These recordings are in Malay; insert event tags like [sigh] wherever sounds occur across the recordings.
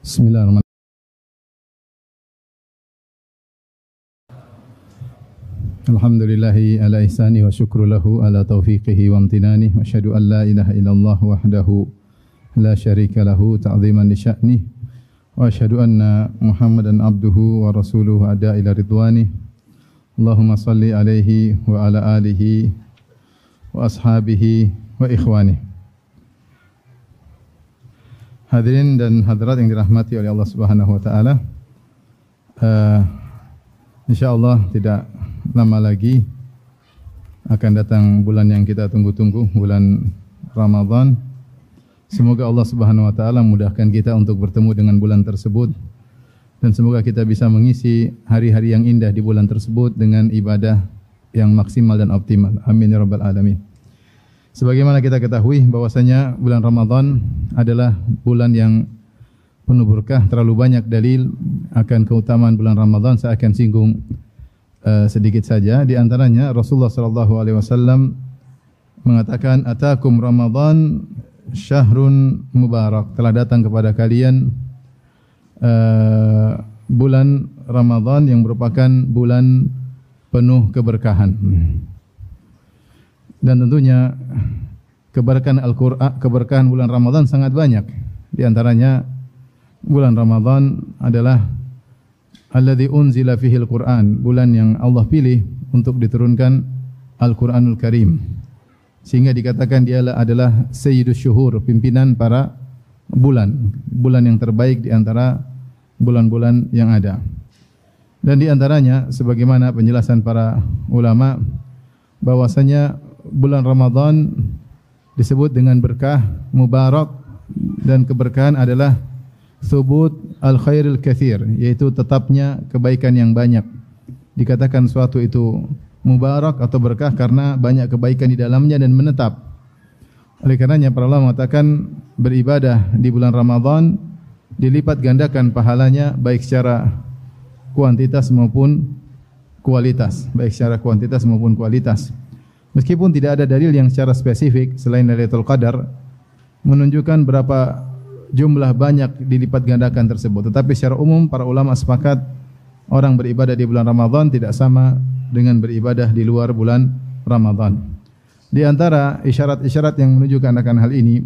Bismillahirrahmanirrahim. Alhamdulillahi ala ihsani wa syukru lahu ala taufiqihi wa amtinani wa ashadu an la ilaha illallah wahdahu la syarika lahu ta'ziman li sya'ni wa ashadu anna muhammadan abduhu wa rasuluhu ada ila ridwani Allahumma salli alaihi wa ala alihi wa ashabihi wa ikhwani Hadirin dan hadirat yang dirahmati oleh Allah subhanahu wa ta'ala uh, InsyaAllah tidak lama lagi akan datang bulan yang kita tunggu-tunggu, bulan Ramadhan. Semoga Allah Subhanahu wa taala mudahkan kita untuk bertemu dengan bulan tersebut dan semoga kita bisa mengisi hari-hari yang indah di bulan tersebut dengan ibadah yang maksimal dan optimal. Amin ya rabbal alamin. Sebagaimana kita ketahui bahwasanya bulan Ramadhan adalah bulan yang penuh berkah, terlalu banyak dalil akan keutamaan bulan Ramadhan. Saya akan singgung uh, sedikit saja. Di antaranya Rasulullah sallallahu alaihi wasallam mengatakan atakum ramadhan syahrun mubarak. Telah datang kepada kalian uh, bulan Ramadhan yang merupakan bulan penuh keberkahan dan tentunya keberkahan Al-Qur'an keberkahan bulan Ramadhan sangat banyak di antaranya bulan Ramadhan adalah alladhi unzila fihi al-Quran, bulan yang Allah pilih untuk diturunkan Al-Quranul Karim. Sehingga dikatakan dia adalah sayyidus syuhur, pimpinan para bulan, bulan yang terbaik di antara bulan-bulan yang ada. Dan di antaranya sebagaimana penjelasan para ulama bahwasanya bulan Ramadan disebut dengan berkah, mubarak dan keberkahan adalah thubut al khairil kathir yaitu tetapnya kebaikan yang banyak. Dikatakan suatu itu mubarak atau berkah karena banyak kebaikan di dalamnya dan menetap. Oleh karenanya para ulama mengatakan beribadah di bulan Ramadan dilipat gandakan pahalanya baik secara kuantitas maupun kualitas. Baik secara kuantitas maupun kualitas meskipun tidak ada dalil yang secara spesifik selain Lailatul Qadar menunjukkan berapa jumlah banyak dilipat gandakan tersebut. Tetapi secara umum para ulama sepakat orang beribadah di bulan Ramadhan tidak sama dengan beribadah di luar bulan Ramadhan. Di antara isyarat-isyarat yang menunjukkan akan hal ini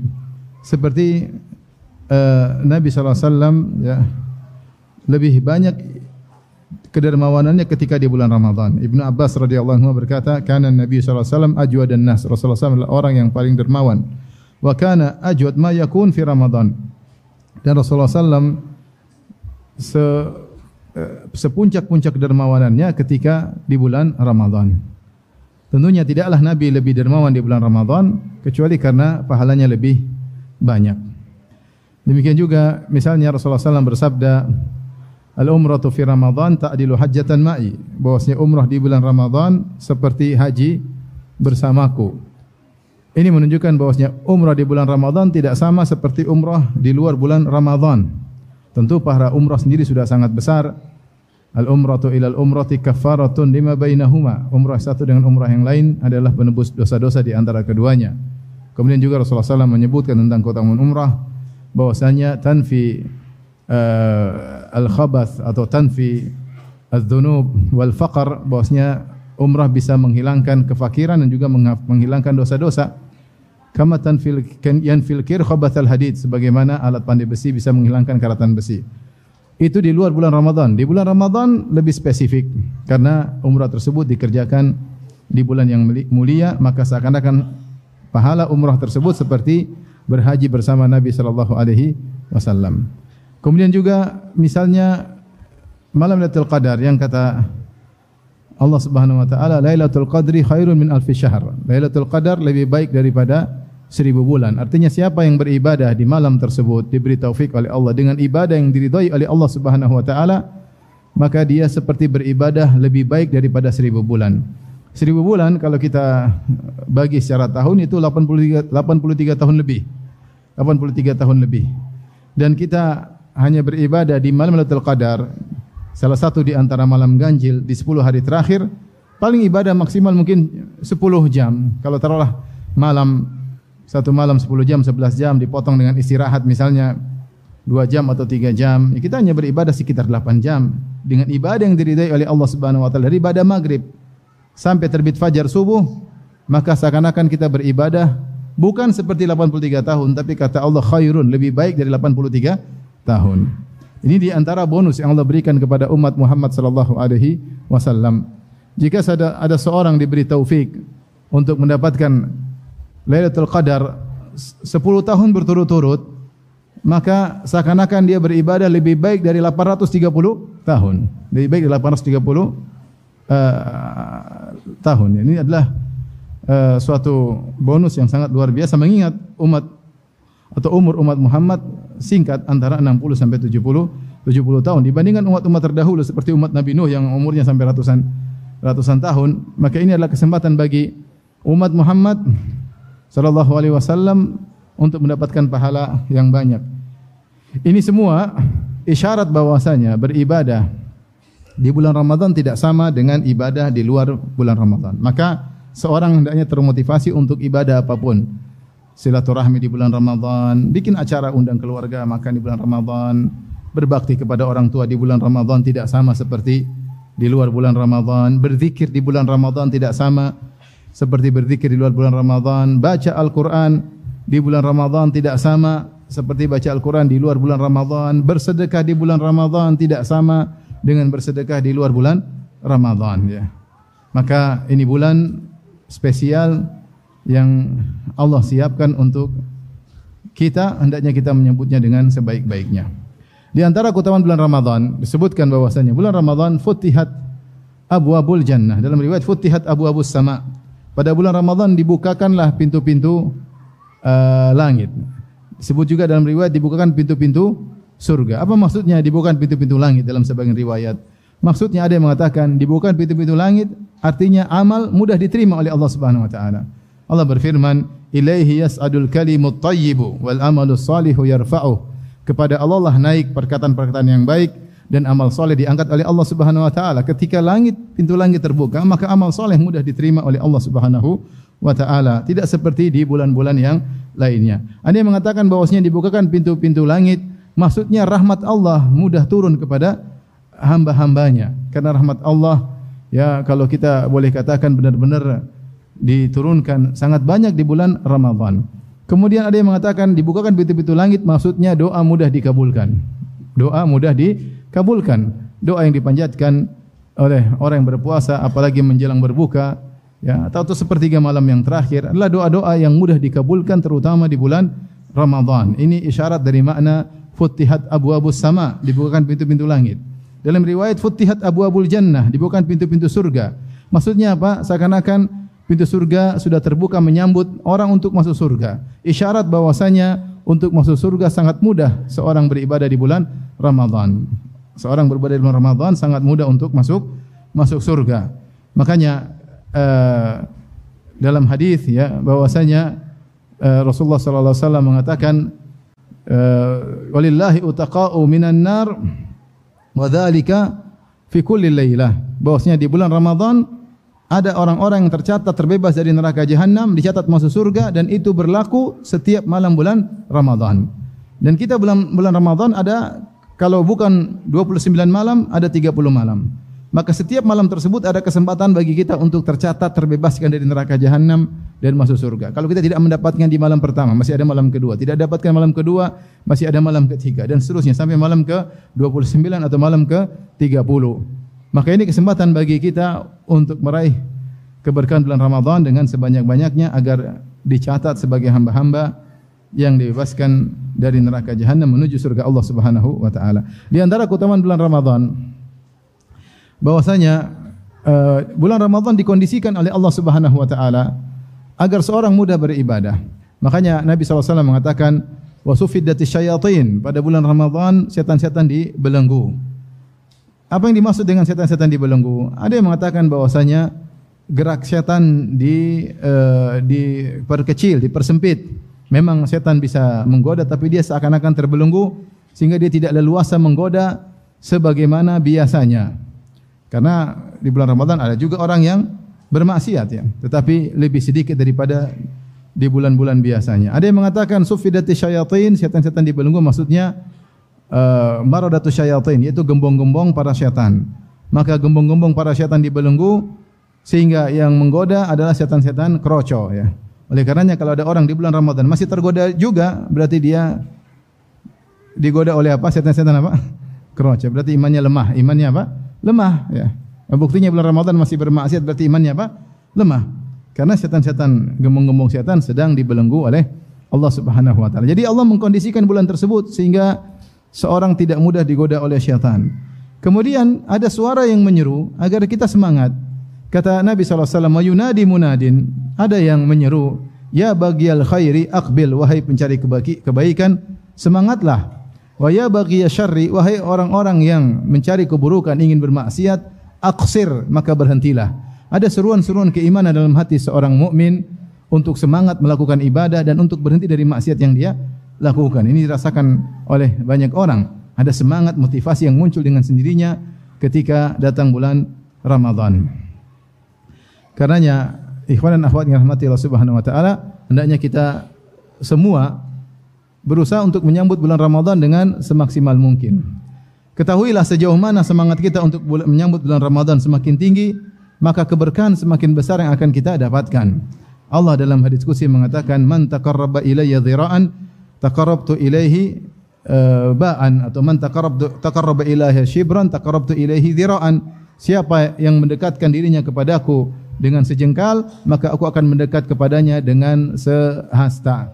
seperti uh, Nabi sallallahu alaihi wasallam ya lebih banyak kedermawanannya ketika di bulan Ramadhan. Ibnu Abbas radhiyallahu anhu berkata, "Kana Nabi sallallahu alaihi wasallam ajwadan nas." Rasulullah SAW adalah orang yang paling dermawan. Wa kana ajwad ma yakun fi Ramadhan dan Rasulullah SAW se, eh, sepuncak-puncak dermawanannya ketika di bulan Ramadhan. Tentunya tidaklah Nabi lebih dermawan di bulan Ramadhan kecuali karena pahalanya lebih banyak. Demikian juga misalnya Rasulullah SAW bersabda, Al-umratu fi Ramadhan ta'dilu hajjatan ma'i. Bahwasanya umrah di bulan Ramadhan seperti haji bersamaku. Ini menunjukkan bahwasanya umrah di bulan Ramadan tidak sama seperti umrah di luar bulan Ramadan. Tentu pahala umrah sendiri sudah sangat besar. Al umratu ila al umrati kafaratun lima bainahuma. Umrah satu dengan umrah yang lain adalah penebus dosa-dosa di antara keduanya. Kemudian juga Rasulullah SAW menyebutkan tentang keutamaan umrah bahwasanya tanfi uh, al khabath atau tanfi al-dhunub wal faqr bahwasanya umrah bisa menghilangkan kefakiran dan juga menghilangkan dosa-dosa. Kama tanfil kan yanfil kir khabathal hadid sebagaimana alat pandai besi bisa menghilangkan karatan besi. Itu di luar bulan Ramadan. Di bulan Ramadan lebih spesifik karena umrah tersebut dikerjakan di bulan yang mulia maka seakan-akan pahala umrah tersebut seperti berhaji bersama Nabi sallallahu alaihi wasallam kemudian juga misalnya malam Lailatul Qadar yang kata Allah Subhanahu wa taala Lailatul Qadri khairun min alfi syahr. Lailatul Qadar lebih baik daripada seribu bulan. Artinya siapa yang beribadah di malam tersebut diberi taufik oleh Allah dengan ibadah yang diridhai oleh Allah Subhanahu wa taala, maka dia seperti beribadah lebih baik daripada seribu bulan. Seribu bulan kalau kita bagi secara tahun itu 83 83 tahun lebih. 83 tahun lebih. Dan kita hanya beribadah di malam Lailatul Qadar, salah satu di antara malam ganjil di 10 hari terakhir, paling ibadah maksimal mungkin 10 jam. Kalau taruhlah malam satu malam 10 jam, 11 jam dipotong dengan istirahat misalnya dua jam atau tiga jam. Ya, kita hanya beribadah sekitar delapan jam dengan ibadah yang diridai oleh Allah Subhanahu Wa Taala dari ibadah maghrib sampai terbit fajar subuh, maka seakan-akan kita beribadah bukan seperti 83 tahun, tapi kata Allah khairun lebih baik dari 83 tahun. Ini di antara bonus yang Allah berikan kepada umat Muhammad sallallahu alaihi wasallam. Jika ada ada seorang diberi taufik untuk mendapatkan Lailatul Qadar 10 tahun berturut-turut, maka seakan-akan dia beribadah lebih baik dari 830 tahun. Lebih baik dari 830 uh, tahun. Ini adalah uh, suatu bonus yang sangat luar biasa mengingat umat atau umur umat Muhammad singkat antara 60 sampai 70 70 tahun dibandingkan umat-umat terdahulu seperti umat Nabi Nuh yang umurnya sampai ratusan ratusan tahun maka ini adalah kesempatan bagi umat Muhammad sallallahu alaihi wasallam untuk mendapatkan pahala yang banyak. Ini semua isyarat bahwasanya beribadah di bulan Ramadan tidak sama dengan ibadah di luar bulan Ramadan. Maka seorang hendaknya termotivasi untuk ibadah apapun. Silaturahmi di bulan Ramadan, bikin acara undang keluarga makan di bulan Ramadan, berbakti kepada orang tua di bulan Ramadan tidak sama seperti di luar bulan Ramadan, berzikir di bulan Ramadan tidak sama seperti berzikir di luar bulan Ramadan, baca Al-Quran di bulan Ramadan tidak sama seperti baca Al-Quran di luar bulan Ramadan, bersedekah di bulan Ramadan tidak sama dengan bersedekah di luar bulan Ramadan. Ya. Maka ini bulan spesial yang Allah siapkan untuk kita, hendaknya kita menyebutnya dengan sebaik-baiknya. Di antara keutamaan bulan Ramadan, disebutkan bahwasanya bulan Ramadan futihat abu abul jannah. Dalam riwayat futihat abu abus sama. Pada bulan Ramadan dibukakanlah pintu-pintu uh, langit. Disebut juga dalam riwayat dibukakan pintu-pintu surga. Apa maksudnya dibukakan pintu-pintu langit dalam sebagian riwayat? Maksudnya ada yang mengatakan dibukakan pintu-pintu langit artinya amal mudah diterima oleh Allah Subhanahu wa taala. Allah berfirman, "Ilaihi yas'adul kalimut thayyibu wal amalus salihu yarfa'u." Kepada Allah lah naik perkataan-perkataan yang baik dan amal soleh diangkat oleh Allah Subhanahu wa taala. Ketika langit pintu langit terbuka, maka amal soleh mudah diterima oleh Allah Subhanahu wa taala. Tidak seperti di bulan-bulan yang lainnya. Ada yang mengatakan bahwasanya dibukakan pintu-pintu langit, maksudnya rahmat Allah mudah turun kepada hamba-hambanya. Karena rahmat Allah, ya kalau kita boleh katakan benar-benar diturunkan sangat banyak di bulan Ramadhan. Kemudian ada yang mengatakan dibukakan pintu-pintu langit, maksudnya doa mudah dikabulkan. Doa mudah dikabulkan. Doa yang dipanjatkan oleh orang yang berpuasa, apalagi menjelang berbuka, ya atau sepertiga malam yang terakhir adalah doa-doa yang mudah dikabulkan terutama di bulan Ramadhan. Ini isyarat dari makna futihat abu-abus sama, dibukakan pintu-pintu langit. Dalam riwayat futihat abu-abul jannah, dibukakan pintu-pintu surga. Maksudnya apa? Seakan-akan pintu surga sudah terbuka menyambut orang untuk masuk surga. Isyarat bahwasanya untuk masuk surga sangat mudah seorang beribadah di bulan Ramadhan. Seorang beribadah di bulan Ramadhan sangat mudah untuk masuk masuk surga. Makanya uh, dalam hadis ya bahwasanya uh, Rasulullah sallallahu alaihi wasallam mengatakan uh, walillahi utaqa'u minan nar wa dzalika fi kulli lailah bahwasanya di bulan Ramadan ada orang-orang yang tercatat terbebas dari neraka jahanam dicatat masuk surga dan itu berlaku setiap malam bulan Ramadan dan kita bulan bulan Ramadan ada kalau bukan 29 malam ada 30 malam maka setiap malam tersebut ada kesempatan bagi kita untuk tercatat terbebaskan dari neraka jahanam dan masuk surga. Kalau kita tidak mendapatkan di malam pertama, masih ada malam kedua. Tidak dapatkan malam kedua, masih ada malam ketiga dan seterusnya sampai malam ke 29 atau malam ke 30. Maka ini kesempatan bagi kita untuk meraih keberkahan bulan Ramadan dengan sebanyak-banyaknya agar dicatat sebagai hamba-hamba yang dibebaskan dari neraka jahanam menuju surga Allah Subhanahu wa taala. Di antara keutamaan bulan Ramadan bahwasanya uh, bulan Ramadan dikondisikan oleh Allah Subhanahu wa taala agar seorang mudah beribadah. Makanya Nabi SAW mengatakan wasufiddati syayatin pada bulan Ramadan setan-setan dibelenggu. Apa yang dimaksud dengan setan-setan dibelenggu? Ada yang mengatakan bahwasanya gerak setan di uh, diperkecil, dipersempit. Memang setan bisa menggoda tapi dia seakan-akan terbelenggu sehingga dia tidak leluasa menggoda sebagaimana biasanya. Karena di bulan Ramadan ada juga orang yang bermaksiat ya, tetapi lebih sedikit daripada di bulan-bulan biasanya. Ada yang mengatakan sufidati syayatin, setan-setan dibelenggu maksudnya uh, maradatu syayatin yaitu gembong-gembong para syaitan. Maka gembong-gembong para syaitan dibelenggu sehingga yang menggoda adalah syaitan-syaitan kroco ya. Oleh karenanya kalau ada orang di bulan Ramadan masih tergoda juga berarti dia digoda oleh apa? Syaitan-syaitan apa? [laughs] Kroco. Berarti imannya lemah. Imannya apa? Lemah ya. Buktinya bulan Ramadan masih bermaksiat berarti imannya apa? Lemah. Karena syaitan-syaitan gembong-gembong syaitan sedang dibelenggu oleh Allah Subhanahu wa taala. Jadi Allah mengkondisikan bulan tersebut sehingga seorang tidak mudah digoda oleh syaitan. Kemudian ada suara yang menyeru agar kita semangat. Kata Nabi sallallahu alaihi wasallam, "Yunadi munadin." Ada yang menyeru, "Ya bagial khairi aqbil wahai pencari kebaikan, semangatlah. Wa ya bagiya syarri wahai orang-orang yang mencari keburukan ingin bermaksiat, aqsir maka berhentilah." Ada seruan-seruan keimanan dalam hati seorang mukmin untuk semangat melakukan ibadah dan untuk berhenti dari maksiat yang dia lakukan. Ini dirasakan oleh banyak orang. Ada semangat motivasi yang muncul dengan sendirinya ketika datang bulan Ramadan. Karenanya ikhwan dan akhwat yang rahmati Allah Subhanahu wa taala, hendaknya kita semua berusaha untuk menyambut bulan Ramadan dengan semaksimal mungkin. Ketahuilah sejauh mana semangat kita untuk menyambut bulan Ramadan semakin tinggi, maka keberkahan semakin besar yang akan kita dapatkan. Allah dalam hadis kursi mengatakan, "Man taqarraba ilayya dhira'an, taqarrabtu ilayhi uh, ba'an atau man taqarrabtu taqarraba ilayya shibran, taqarrabtu ilayhi dhira'an." Siapa yang mendekatkan dirinya kepadaku dengan sejengkal maka aku akan mendekat kepadanya dengan sehasta.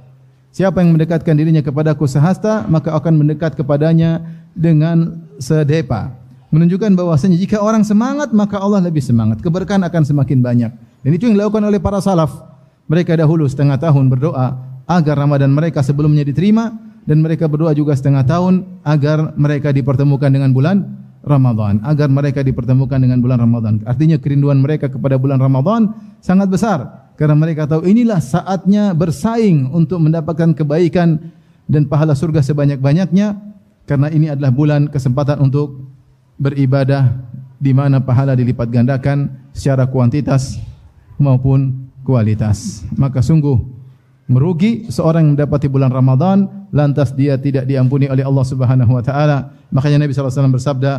Siapa yang mendekatkan dirinya kepadaku sehasta maka akan mendekat kepadanya dengan sedepa. Menunjukkan bahwasanya jika orang semangat maka Allah lebih semangat. Keberkahan akan semakin banyak. Dan itu yang dilakukan oleh para salaf. Mereka dahulu setengah tahun berdoa agar Ramadan mereka sebelumnya diterima dan mereka berdoa juga setengah tahun agar mereka dipertemukan dengan bulan Ramadan, agar mereka dipertemukan dengan bulan Ramadan. Artinya kerinduan mereka kepada bulan Ramadan sangat besar karena mereka tahu inilah saatnya bersaing untuk mendapatkan kebaikan dan pahala surga sebanyak-banyaknya karena ini adalah bulan kesempatan untuk beribadah di mana pahala dilipat gandakan secara kuantitas maupun kualitas. Maka sungguh merugi seorang yang mendapati bulan Ramadan lantas dia tidak diampuni oleh Allah Subhanahu wa taala. Makanya Nabi sallallahu alaihi wasallam bersabda,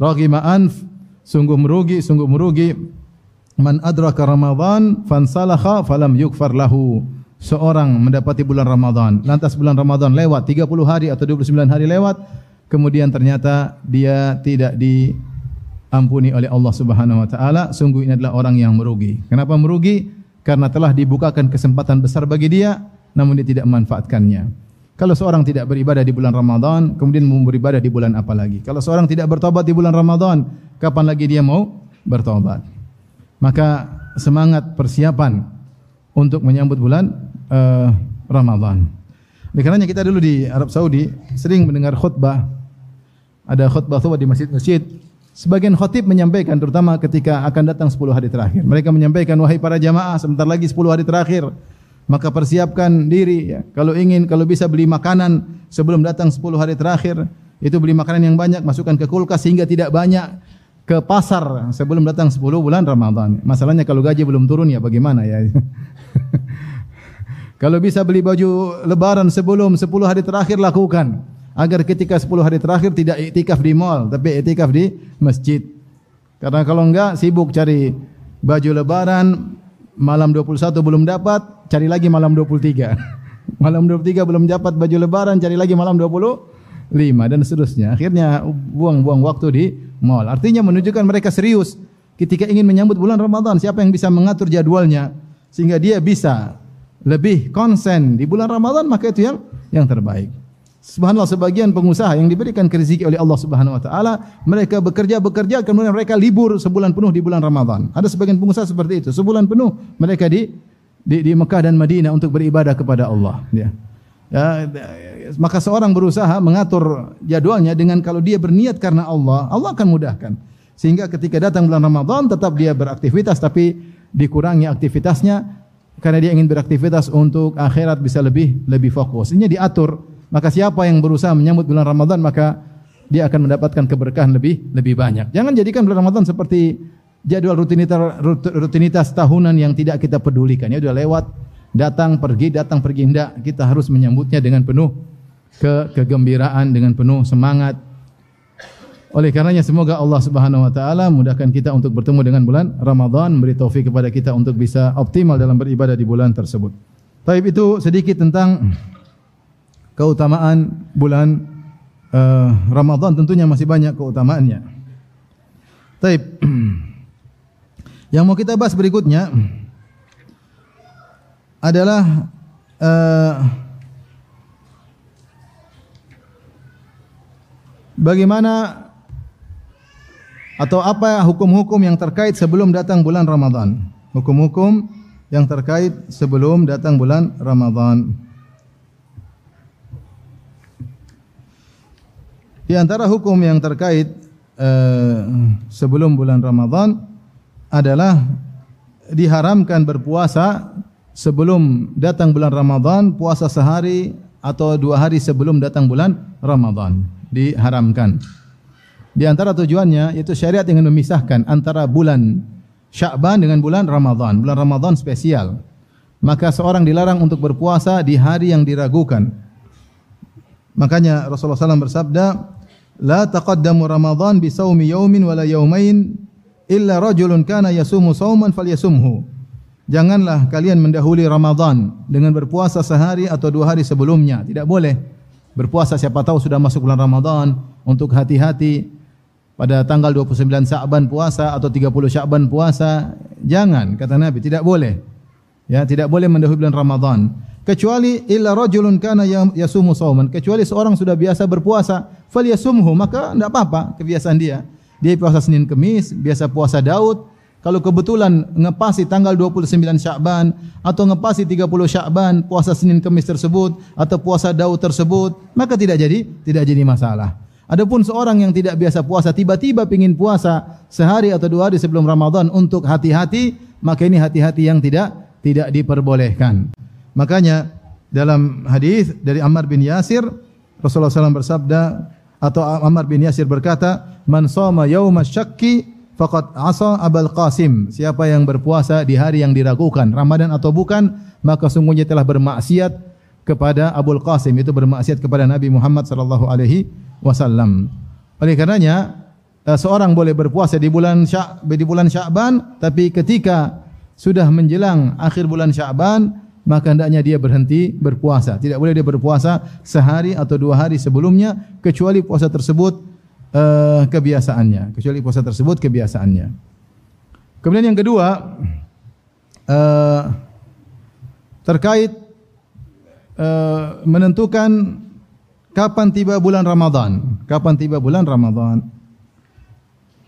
"Raghima anf, sungguh merugi, sungguh merugi man adraka Ramadan fansalakha falam yukfar lahu." Seorang mendapati bulan Ramadan, lantas bulan Ramadan lewat 30 hari atau 29 hari lewat, kemudian ternyata dia tidak diampuni oleh Allah Subhanahu wa taala, sungguh ini adalah orang yang merugi. Kenapa merugi? Karena telah dibukakan kesempatan besar bagi dia, namun dia tidak memanfaatkannya. Kalau seorang tidak beribadah di bulan Ramadan, kemudian mau beribadah di bulan apa lagi? Kalau seorang tidak bertobat di bulan Ramadan, kapan lagi dia mau bertobat? Maka semangat persiapan untuk menyambut bulan uh, Ramadan. Oleh karenanya kita dulu di Arab Saudi sering mendengar khutbah. Ada khutbah khutbah di masjid-masjid. Sebagian khutib menyampaikan terutama ketika akan datang 10 hari terakhir. Mereka menyampaikan, wahai para jamaah, sebentar lagi 10 hari terakhir maka persiapkan diri ya. Kalau ingin kalau bisa beli makanan sebelum datang 10 hari terakhir, itu beli makanan yang banyak masukkan ke kulkas sehingga tidak banyak ke pasar sebelum datang 10 bulan Ramadan. Masalahnya kalau gaji belum turun ya bagaimana ya? [laughs] kalau bisa beli baju lebaran sebelum 10 hari terakhir lakukan agar ketika 10 hari terakhir tidak iktikaf di mall tapi iktikaf di masjid. Karena kalau enggak sibuk cari baju lebaran malam 21 belum dapat, cari lagi malam 23. [laughs] malam 23 belum dapat baju lebaran, cari lagi malam 25 dan seterusnya. Akhirnya buang-buang waktu di mall. Artinya menunjukkan mereka serius ketika ingin menyambut bulan Ramadan. Siapa yang bisa mengatur jadwalnya sehingga dia bisa lebih konsen di bulan Ramadan, maka itu yang yang terbaik. Subhanallah sebagian pengusaha yang diberikan rezeki oleh Allah Subhanahu wa taala, mereka bekerja-bekerja kemudian mereka libur sebulan penuh di bulan Ramadan. Ada sebagian pengusaha seperti itu. Sebulan penuh mereka di di, di Mekah dan Madinah untuk beribadah kepada Allah, ya. Ya, maka seorang berusaha mengatur jadwalnya dengan kalau dia berniat karena Allah, Allah akan mudahkan. Sehingga ketika datang bulan Ramadan tetap dia beraktivitas tapi dikurangi aktivitasnya karena dia ingin beraktivitas untuk akhirat bisa lebih lebih fokus. Ini diatur maka siapa yang berusaha menyambut bulan Ramadan maka dia akan mendapatkan keberkahan lebih lebih banyak. Jangan jadikan bulan Ramadan seperti jadwal rutinitas rutinitas tahunan yang tidak kita pedulikan. Ya sudah lewat, datang pergi, datang pergi tidak. Kita harus menyambutnya dengan penuh ke kegembiraan dengan penuh semangat. Oleh karenanya semoga Allah Subhanahu wa taala mudahkan kita untuk bertemu dengan bulan Ramadan, memberi taufik kepada kita untuk bisa optimal dalam beribadah di bulan tersebut. Baik itu sedikit tentang keutamaan bulan uh, Ramadan tentunya masih banyak keutamaannya. Baik. [clears throat] Yang mau kita bahas berikutnya adalah uh, bagaimana atau apa hukum-hukum yang terkait sebelum datang bulan Ramadan. Hukum-hukum yang terkait sebelum datang bulan Ramadan. Di antara hukum yang terkait uh, sebelum bulan Ramadan adalah diharamkan berpuasa sebelum datang bulan Ramadhan, puasa sehari atau dua hari sebelum datang bulan Ramadhan. Diharamkan. Di antara tujuannya, itu syariat ingin memisahkan antara bulan Syakban dengan bulan Ramadhan. Bulan Ramadhan spesial. Maka seorang dilarang untuk berpuasa di hari yang diragukan. Makanya Rasulullah SAW bersabda, La taqaddamu Ramadhan bi sawmi yawmin wala yawmain illa rajulun kana yasumu sauman falyasumhu. Janganlah kalian mendahului Ramadan dengan berpuasa sehari atau dua hari sebelumnya. Tidak boleh berpuasa siapa tahu sudah masuk bulan Ramadan untuk hati-hati pada tanggal 29 Sa'ban puasa atau 30 Sya'ban puasa. Jangan kata Nabi tidak boleh. Ya, tidak boleh mendahului bulan Ramadan kecuali illa rajulun kana yasumu sauman kecuali seorang sudah biasa berpuasa falyasumhu maka tidak apa-apa kebiasaan dia dia puasa Senin Kemis, biasa puasa Daud. Kalau kebetulan ngepasi tanggal 29 Syakban atau ngepasi 30 Syakban puasa Senin Kemis tersebut atau puasa Daud tersebut, maka tidak jadi tidak jadi masalah. Adapun seorang yang tidak biasa puasa tiba-tiba ingin puasa sehari atau dua hari sebelum Ramadan untuk hati-hati, maka ini hati-hati yang tidak tidak diperbolehkan. Makanya dalam hadis dari Ammar bin Yasir Rasulullah SAW bersabda atau Ammar bin Yasir berkata, "Man shoma yauma syakki faqad asa Abul Qasim." Siapa yang berpuasa di hari yang diragukan, Ramadan atau bukan, maka sungguhnya telah bermaksiat kepada Abul Qasim, itu bermaksiat kepada Nabi Muhammad sallallahu alaihi wasallam. Oleh karenanya, eh, seorang boleh berpuasa di bulan Syak di bulan Sya'ban, tapi ketika sudah menjelang akhir bulan Sya'ban, maka hendaknya dia berhenti berpuasa. Tidak boleh dia berpuasa sehari atau dua hari sebelumnya kecuali puasa tersebut uh, kebiasaannya. Kecuali puasa tersebut kebiasaannya. Kemudian yang kedua uh, terkait uh, menentukan kapan tiba bulan Ramadan. Kapan tiba bulan Ramadan?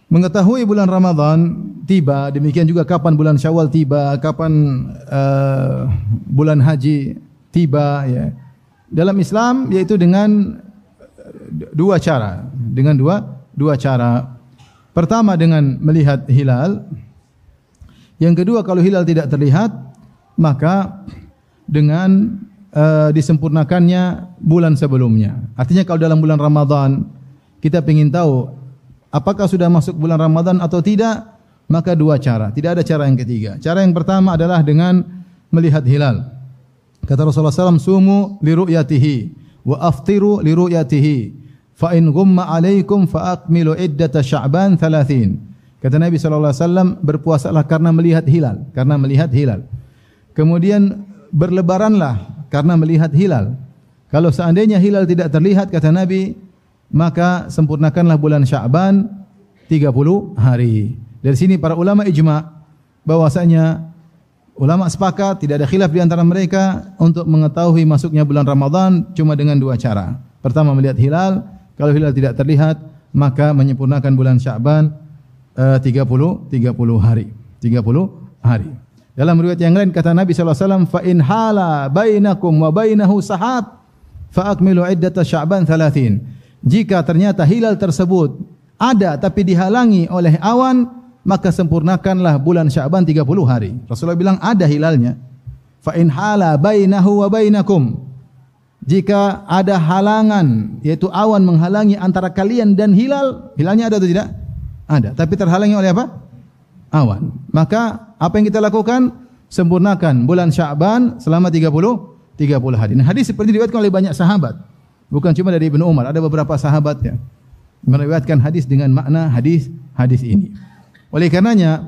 Mengetahui bulan Ramadan tiba, demikian juga kapan bulan Syawal tiba, kapan uh, bulan haji tiba ya. Dalam Islam yaitu dengan dua cara, dengan dua dua cara. Pertama dengan melihat hilal. Yang kedua kalau hilal tidak terlihat, maka dengan uh, disempurnakannya bulan sebelumnya. Artinya kalau dalam bulan Ramadan kita ingin tahu apakah sudah masuk bulan Ramadan atau tidak, maka dua cara. Tidak ada cara yang ketiga. Cara yang pertama adalah dengan melihat hilal. Kata Rasulullah SAW, Sumu li ru'yatihi wa aftiru li ru'yatihi. Fa in gumma alaikum fa akmilu iddata sya'ban thalathin. Kata Nabi SAW, berpuasalah karena melihat hilal. Karena melihat hilal. Kemudian berlebaranlah karena melihat hilal. Kalau seandainya hilal tidak terlihat, kata Nabi, maka sempurnakanlah bulan Sya'ban 30 hari. Dari sini para ulama ijma bahwasanya ulama sepakat tidak ada khilaf di antara mereka untuk mengetahui masuknya bulan Ramadan cuma dengan dua cara. Pertama melihat hilal, kalau hilal tidak terlihat maka menyempurnakan bulan Sya'ban uh, 30 30 hari. 30 hari. Dalam riwayat yang lain kata Nabi wasallam fa in hala bainakum wa bainahu sahab fa akmilu iddata Sya'ban 30. Jika ternyata hilal tersebut ada tapi dihalangi oleh awan maka sempurnakanlah bulan Syaban 30 hari. Rasulullah bilang ada hilalnya. Fa in hala bainahu wa bainakum. Jika ada halangan yaitu awan menghalangi antara kalian dan hilal, hilalnya ada atau tidak? Ada, tapi terhalangi oleh apa? Awan. Maka apa yang kita lakukan? Sempurnakan bulan Syaban selama 30 30 hari. Nah, hadis seperti diriwayatkan oleh banyak sahabat. Bukan cuma dari Ibnu Umar, ada beberapa sahabat yang meriwayatkan hadis dengan makna hadis hadis ini. Oleh karenanya,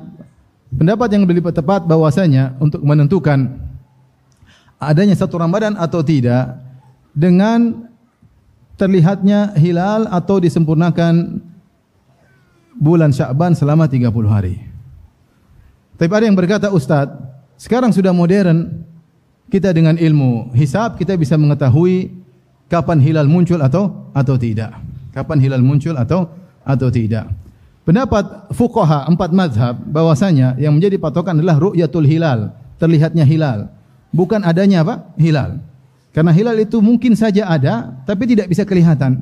pendapat yang lebih tepat bahwasanya untuk menentukan adanya satu Ramadan atau tidak dengan terlihatnya hilal atau disempurnakan bulan Sya'ban selama 30 hari. Tapi ada yang berkata, Ustaz, sekarang sudah modern, kita dengan ilmu hisab, kita bisa mengetahui kapan hilal muncul atau atau tidak. Kapan hilal muncul atau atau tidak. Pendapat fuqaha empat mazhab bahwasanya yang menjadi patokan adalah ru'yatul hilal, terlihatnya hilal. Bukan adanya apa? Hilal. Karena hilal itu mungkin saja ada tapi tidak bisa kelihatan.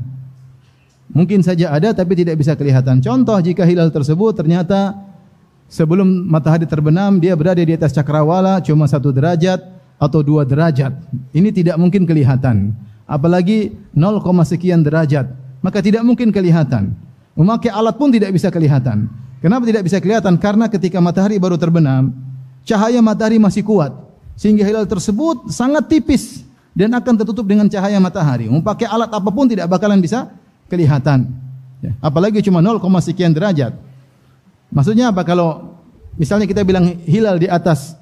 Mungkin saja ada tapi tidak bisa kelihatan. Contoh jika hilal tersebut ternyata sebelum matahari terbenam dia berada di atas cakrawala cuma satu derajat atau dua derajat. Ini tidak mungkin kelihatan. Apalagi 0, sekian derajat. Maka tidak mungkin kelihatan. Memakai alat pun tidak bisa kelihatan. Kenapa tidak bisa kelihatan? Karena ketika matahari baru terbenam, cahaya matahari masih kuat. Sehingga hilal tersebut sangat tipis dan akan tertutup dengan cahaya matahari. Memakai alat apapun tidak bakalan bisa kelihatan. Ya. Apalagi cuma 0, sekian derajat. Maksudnya apa kalau misalnya kita bilang hilal di atas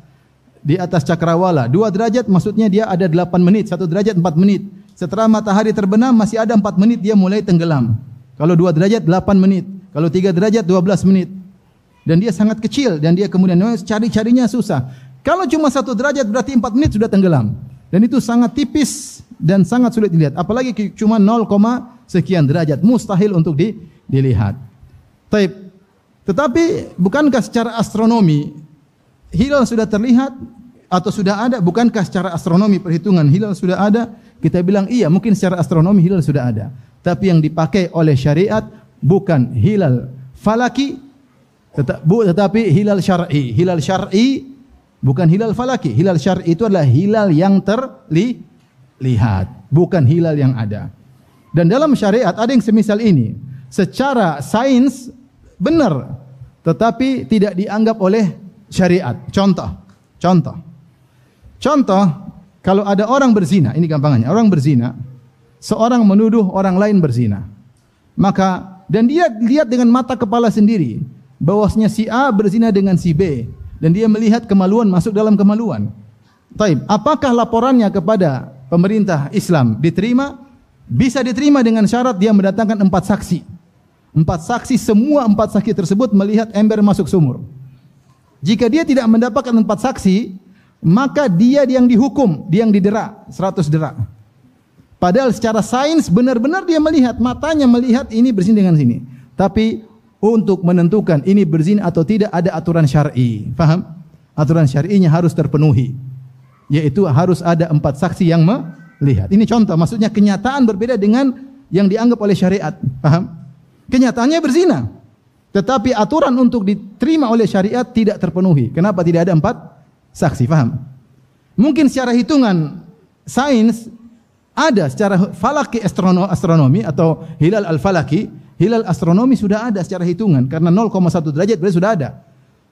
di atas cakrawala, dua derajat maksudnya dia ada 8 menit, satu derajat 4 menit. Setelah matahari terbenam masih ada 4 menit dia mulai tenggelam. Kalau dua derajat 8 menit. Kalau tiga derajat 12 menit. Dan dia sangat kecil dan dia kemudian cari-carinya susah. Kalau cuma satu derajat berarti 4 menit sudah tenggelam. Dan itu sangat tipis dan sangat sulit dilihat. Apalagi cuma 0, sekian derajat. Mustahil untuk di, dilihat. Taib. Tetapi bukankah secara astronomi hilal sudah terlihat atau sudah ada? Bukankah secara astronomi perhitungan hilal sudah ada? Kita bilang iya mungkin secara astronomi hilal sudah ada tapi yang dipakai oleh syariat bukan hilal falaki tetapi hilal syar'i. Hilal syar'i bukan hilal falaki. Hilal syar'i itu adalah hilal yang terlihat bukan hilal yang ada. Dan dalam syariat ada yang semisal ini. Secara sains benar tetapi tidak dianggap oleh syariat. Contoh contoh. Contoh kalau ada orang berzina ini gampangannya orang berzina seorang menuduh orang lain berzina. Maka dan dia lihat dengan mata kepala sendiri bahwasanya si A berzina dengan si B dan dia melihat kemaluan masuk dalam kemaluan. Taib, apakah laporannya kepada pemerintah Islam diterima? Bisa diterima dengan syarat dia mendatangkan empat saksi. Empat saksi, semua empat saksi tersebut melihat ember masuk sumur. Jika dia tidak mendapatkan empat saksi, maka dia yang dihukum, dia yang didera, seratus dera. Padahal secara sains benar-benar dia melihat matanya melihat ini berzina dengan sini. Tapi untuk menentukan ini berzina atau tidak ada aturan syar'i. Faham? Aturan syar'inya harus terpenuhi. Yaitu harus ada empat saksi yang melihat. Ini contoh. Maksudnya kenyataan berbeda dengan yang dianggap oleh syariat. Faham? Kenyataannya berzina. Tetapi aturan untuk diterima oleh syariat tidak terpenuhi. Kenapa tidak ada empat saksi? Faham? Mungkin secara hitungan sains ada secara falaki astronomi atau hilal al-falaki, hilal astronomi sudah ada secara hitungan karena 0,1 derajat berarti sudah ada.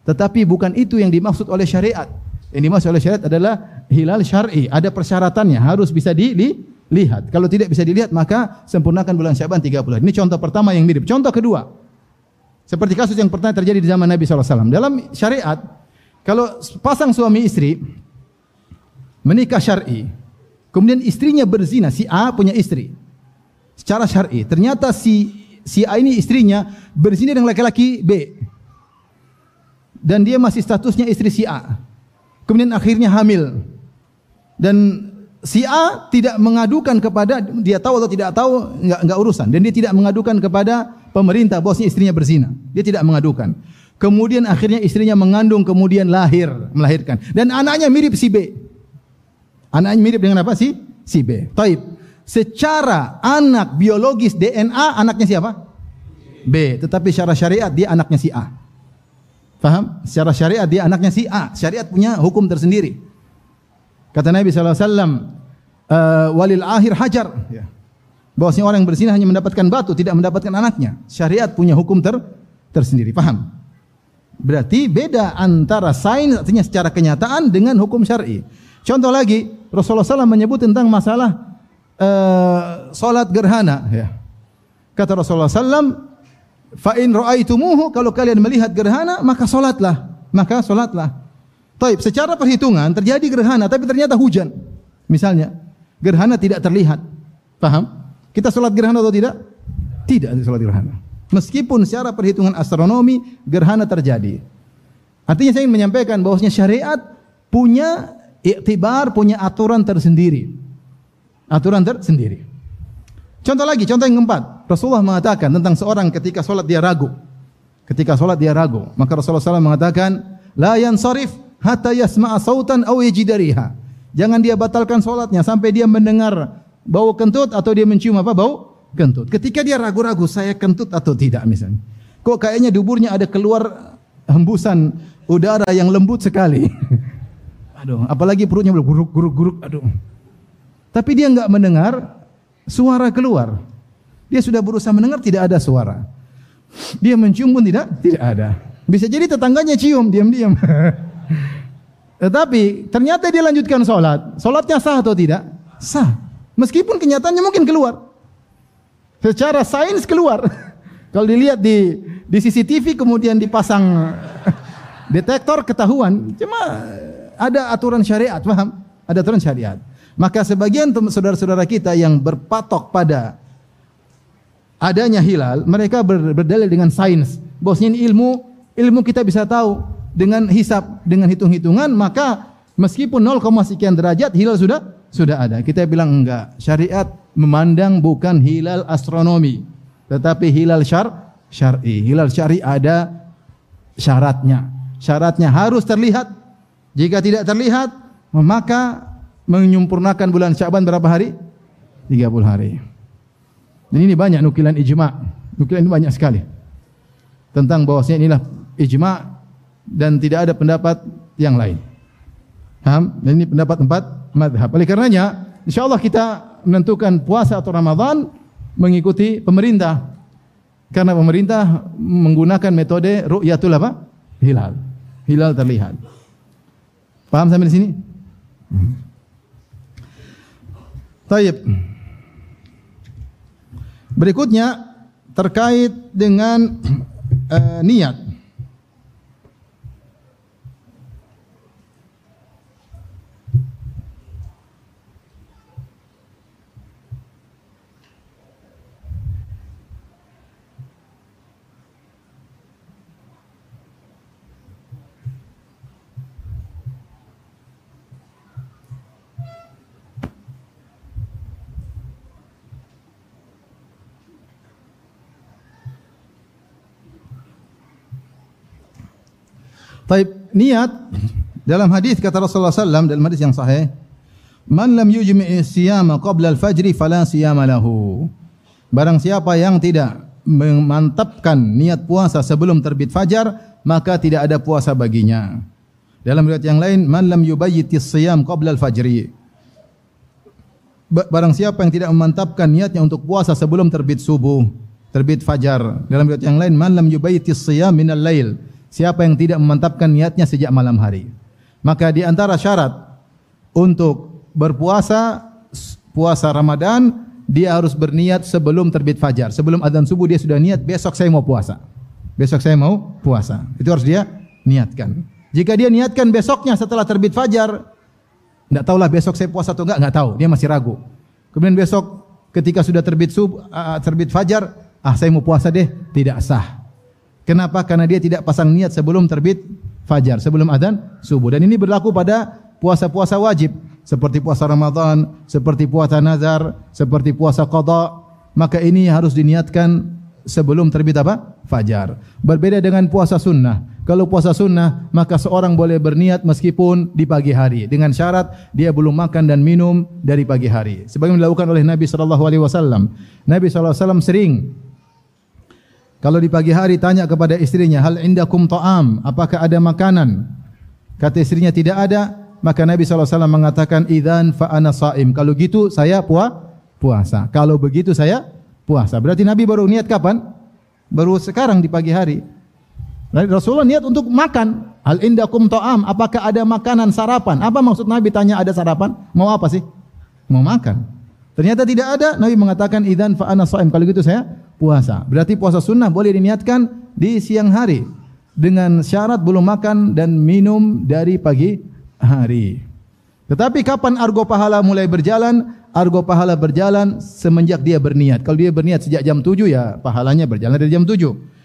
Tetapi bukan itu yang dimaksud oleh syariat. Yang dimaksud oleh syariat adalah hilal syar'i, ada persyaratannya, harus bisa dilihat. Kalau tidak bisa dilihat maka sempurnakan bulan Syaban 30. Ini contoh pertama yang mirip. Contoh kedua. Seperti kasus yang pernah terjadi di zaman Nabi SAW. Dalam syariat, kalau pasang suami istri menikah syar'i, Kemudian istrinya berzina, si A punya istri. Secara syar'i, ternyata si si A ini istrinya berzina dengan laki-laki B. Dan dia masih statusnya istri si A. Kemudian akhirnya hamil. Dan si A tidak mengadukan kepada dia tahu atau tidak tahu enggak enggak urusan dan dia tidak mengadukan kepada pemerintah bosnya istrinya berzina. Dia tidak mengadukan. Kemudian akhirnya istrinya mengandung kemudian lahir, melahirkan dan anaknya mirip si B. Anaknya mirip dengan apa sih? Si B. Taib. Secara anak biologis DNA anaknya siapa? B. Tetapi secara syariat dia anaknya si A. Faham? Secara syariat dia anaknya si A. Syariat punya hukum tersendiri. Kata Nabi SAW, uh, eh, walil akhir hajar. Ya. Bahwasanya orang yang berzina hanya mendapatkan batu, tidak mendapatkan anaknya. Syariat punya hukum ter tersendiri. Faham? Berarti beda antara sains artinya secara kenyataan dengan hukum syar'i. Contoh lagi, Rasulullah SAW menyebut tentang masalah uh, solat gerhana. Ya. Kata Rasulullah Sallam, fa in ra'aitumuhu kalau kalian melihat gerhana maka solatlah, maka solatlah. Taib, secara perhitungan terjadi gerhana tapi ternyata hujan. Misalnya, gerhana tidak terlihat. Paham? Kita solat gerhana atau tidak? Tidak solat gerhana. Meskipun secara perhitungan astronomi gerhana terjadi. Artinya saya ingin menyampaikan bahwasanya syariat punya iktibar, punya aturan tersendiri. Aturan tersendiri. Contoh lagi, contoh yang keempat. Rasulullah mengatakan tentang seorang ketika solat dia ragu. Ketika solat dia ragu. Maka Rasulullah SAW mengatakan, La yansarif hatta yasma'a sautan aw yajidariha. Jangan dia batalkan solatnya sampai dia mendengar bau kentut atau dia mencium apa bau kentut. Ketika dia ragu-ragu saya kentut atau tidak misalnya. Kok kayaknya duburnya ada keluar hembusan udara yang lembut sekali. [laughs] Aduh, apalagi perutnya guruk-guruk-guruk. Aduh. Tapi dia enggak mendengar suara keluar. Dia sudah berusaha mendengar tidak ada suara. Dia mencium pun tidak tidak ada. Bisa jadi tetangganya cium diam-diam. [laughs] Tetapi ternyata dia lanjutkan solat. Solatnya sah atau tidak? Sah. Meskipun kenyataannya mungkin keluar. Secara sains keluar. [laughs] Kalau dilihat di di CCTV kemudian dipasang [laughs] detektor ketahuan. Cuma ada aturan syariat, paham? Ada aturan syariat. Maka sebagian saudara-saudara kita yang berpatok pada adanya hilal, mereka berdalil dengan sains. Bosnya ini ilmu, ilmu kita bisa tahu dengan hisap, dengan hitung-hitungan, maka meskipun 0, sekian derajat hilal sudah sudah ada. Kita bilang enggak. Syariat memandang bukan hilal astronomi, tetapi hilal syar syar'i. Hilal syar'i ada syaratnya. Syaratnya harus terlihat. Jika tidak terlihat, maka menyempurnakan bulan Syaban berapa hari? 30 hari. Dan ini banyak nukilan ijma. Nukilan ini banyak sekali. Tentang bahwasanya inilah ijma dan tidak ada pendapat yang lain. Paham? Dan ini pendapat empat madhab. Oleh karenanya, insyaAllah kita menentukan puasa atau Ramadan mengikuti pemerintah. Karena pemerintah menggunakan metode ru'yatul apa? Hilal. Hilal terlihat. Paham sampai di sini? Taib. Berikutnya terkait dengan uh, niat. Taib niat dalam hadis kata Rasulullah sallam dalam hadis yang sahih Man lam yujmi' siyama qabla al-fajr fala siyama lahu. Barang siapa yang tidak memantapkan niat puasa sebelum terbit fajar maka tidak ada puasa baginya. Dalam riwayat yang lain man lam yubayyit as-siyam qabla al-fajr Barang siapa yang tidak memantapkan niatnya untuk puasa sebelum terbit subuh terbit fajar. Dalam riwayat yang lain man lam yubayyit as-siyam min al-lail siapa yang tidak memantapkan niatnya sejak malam hari. Maka di antara syarat untuk berpuasa puasa Ramadan dia harus berniat sebelum terbit fajar. Sebelum azan subuh dia sudah niat besok saya mau puasa. Besok saya mau puasa. Itu harus dia niatkan. Jika dia niatkan besoknya setelah terbit fajar, tidak tahulah besok saya puasa atau enggak, enggak tahu. Dia masih ragu. Kemudian besok ketika sudah terbit subuh, terbit fajar, ah saya mau puasa deh, tidak sah. Kenapa? Karena dia tidak pasang niat sebelum terbit fajar, sebelum adzan subuh. Dan ini berlaku pada puasa-puasa wajib seperti puasa Ramadan, seperti puasa nazar, seperti puasa qada. Maka ini harus diniatkan sebelum terbit apa? Fajar. Berbeda dengan puasa sunnah. Kalau puasa sunnah, maka seorang boleh berniat meskipun di pagi hari dengan syarat dia belum makan dan minum dari pagi hari. Sebagaimana dilakukan oleh Nabi sallallahu alaihi wasallam. Nabi sallallahu alaihi wasallam sering kalau di pagi hari tanya kepada istrinya, hal indakum ta'am, apakah ada makanan? Kata istrinya tidak ada, maka Nabi SAW mengatakan, idhan fa'ana sa'im. Kalau gitu saya puah, puasa. Kalau begitu saya puasa. Berarti Nabi baru niat kapan? Baru sekarang di pagi hari. Rasulullah niat untuk makan. Hal indakum ta'am, apakah ada makanan sarapan? Apa maksud Nabi tanya ada sarapan? Mau apa sih? Mau makan. Ternyata tidak ada, Nabi mengatakan idan fa ana shaim. Kalau gitu saya puasa. Berarti puasa sunnah boleh diniatkan di siang hari dengan syarat belum makan dan minum dari pagi hari. Tetapi kapan argo pahala mulai berjalan? Argo pahala berjalan semenjak dia berniat. Kalau dia berniat sejak jam 7 ya pahalanya berjalan dari jam 7.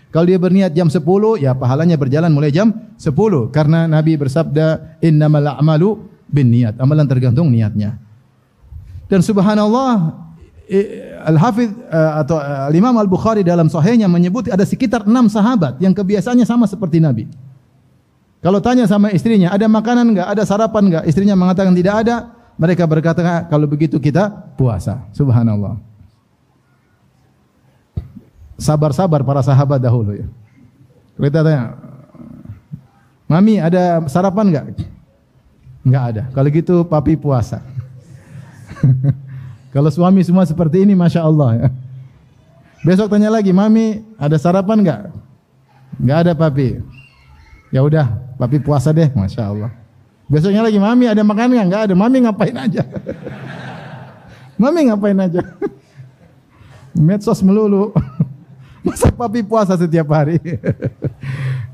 Kalau dia berniat jam 10 ya pahalanya berjalan mulai jam 10 karena Nabi bersabda innamal a'malu binniyat. Amalan tergantung niatnya. Dan subhanallah Al-Hafidh uh, atau uh, Al-Imam Al-Bukhari dalam sahihnya menyebut ada sekitar enam sahabat yang kebiasaannya sama seperti Nabi. Kalau tanya sama istrinya, ada makanan enggak, ada sarapan enggak? Istrinya mengatakan tidak ada. Mereka berkata, kalau begitu kita puasa. Subhanallah. Sabar-sabar para sahabat dahulu ya. Kita tanya, Mami ada sarapan enggak? Enggak ada. Kalau gitu papi puasa. [laughs] Kalau suami semua seperti ini, masya Allah. [laughs] Besok tanya lagi, mami ada sarapan enggak? Enggak ada papi. Ya udah, papi puasa deh, masya Allah. Besoknya lagi, mami ada makan enggak? Enggak ada, mami ngapain aja? [laughs] mami ngapain aja? [laughs] Medsos melulu. Masa papi puasa setiap hari?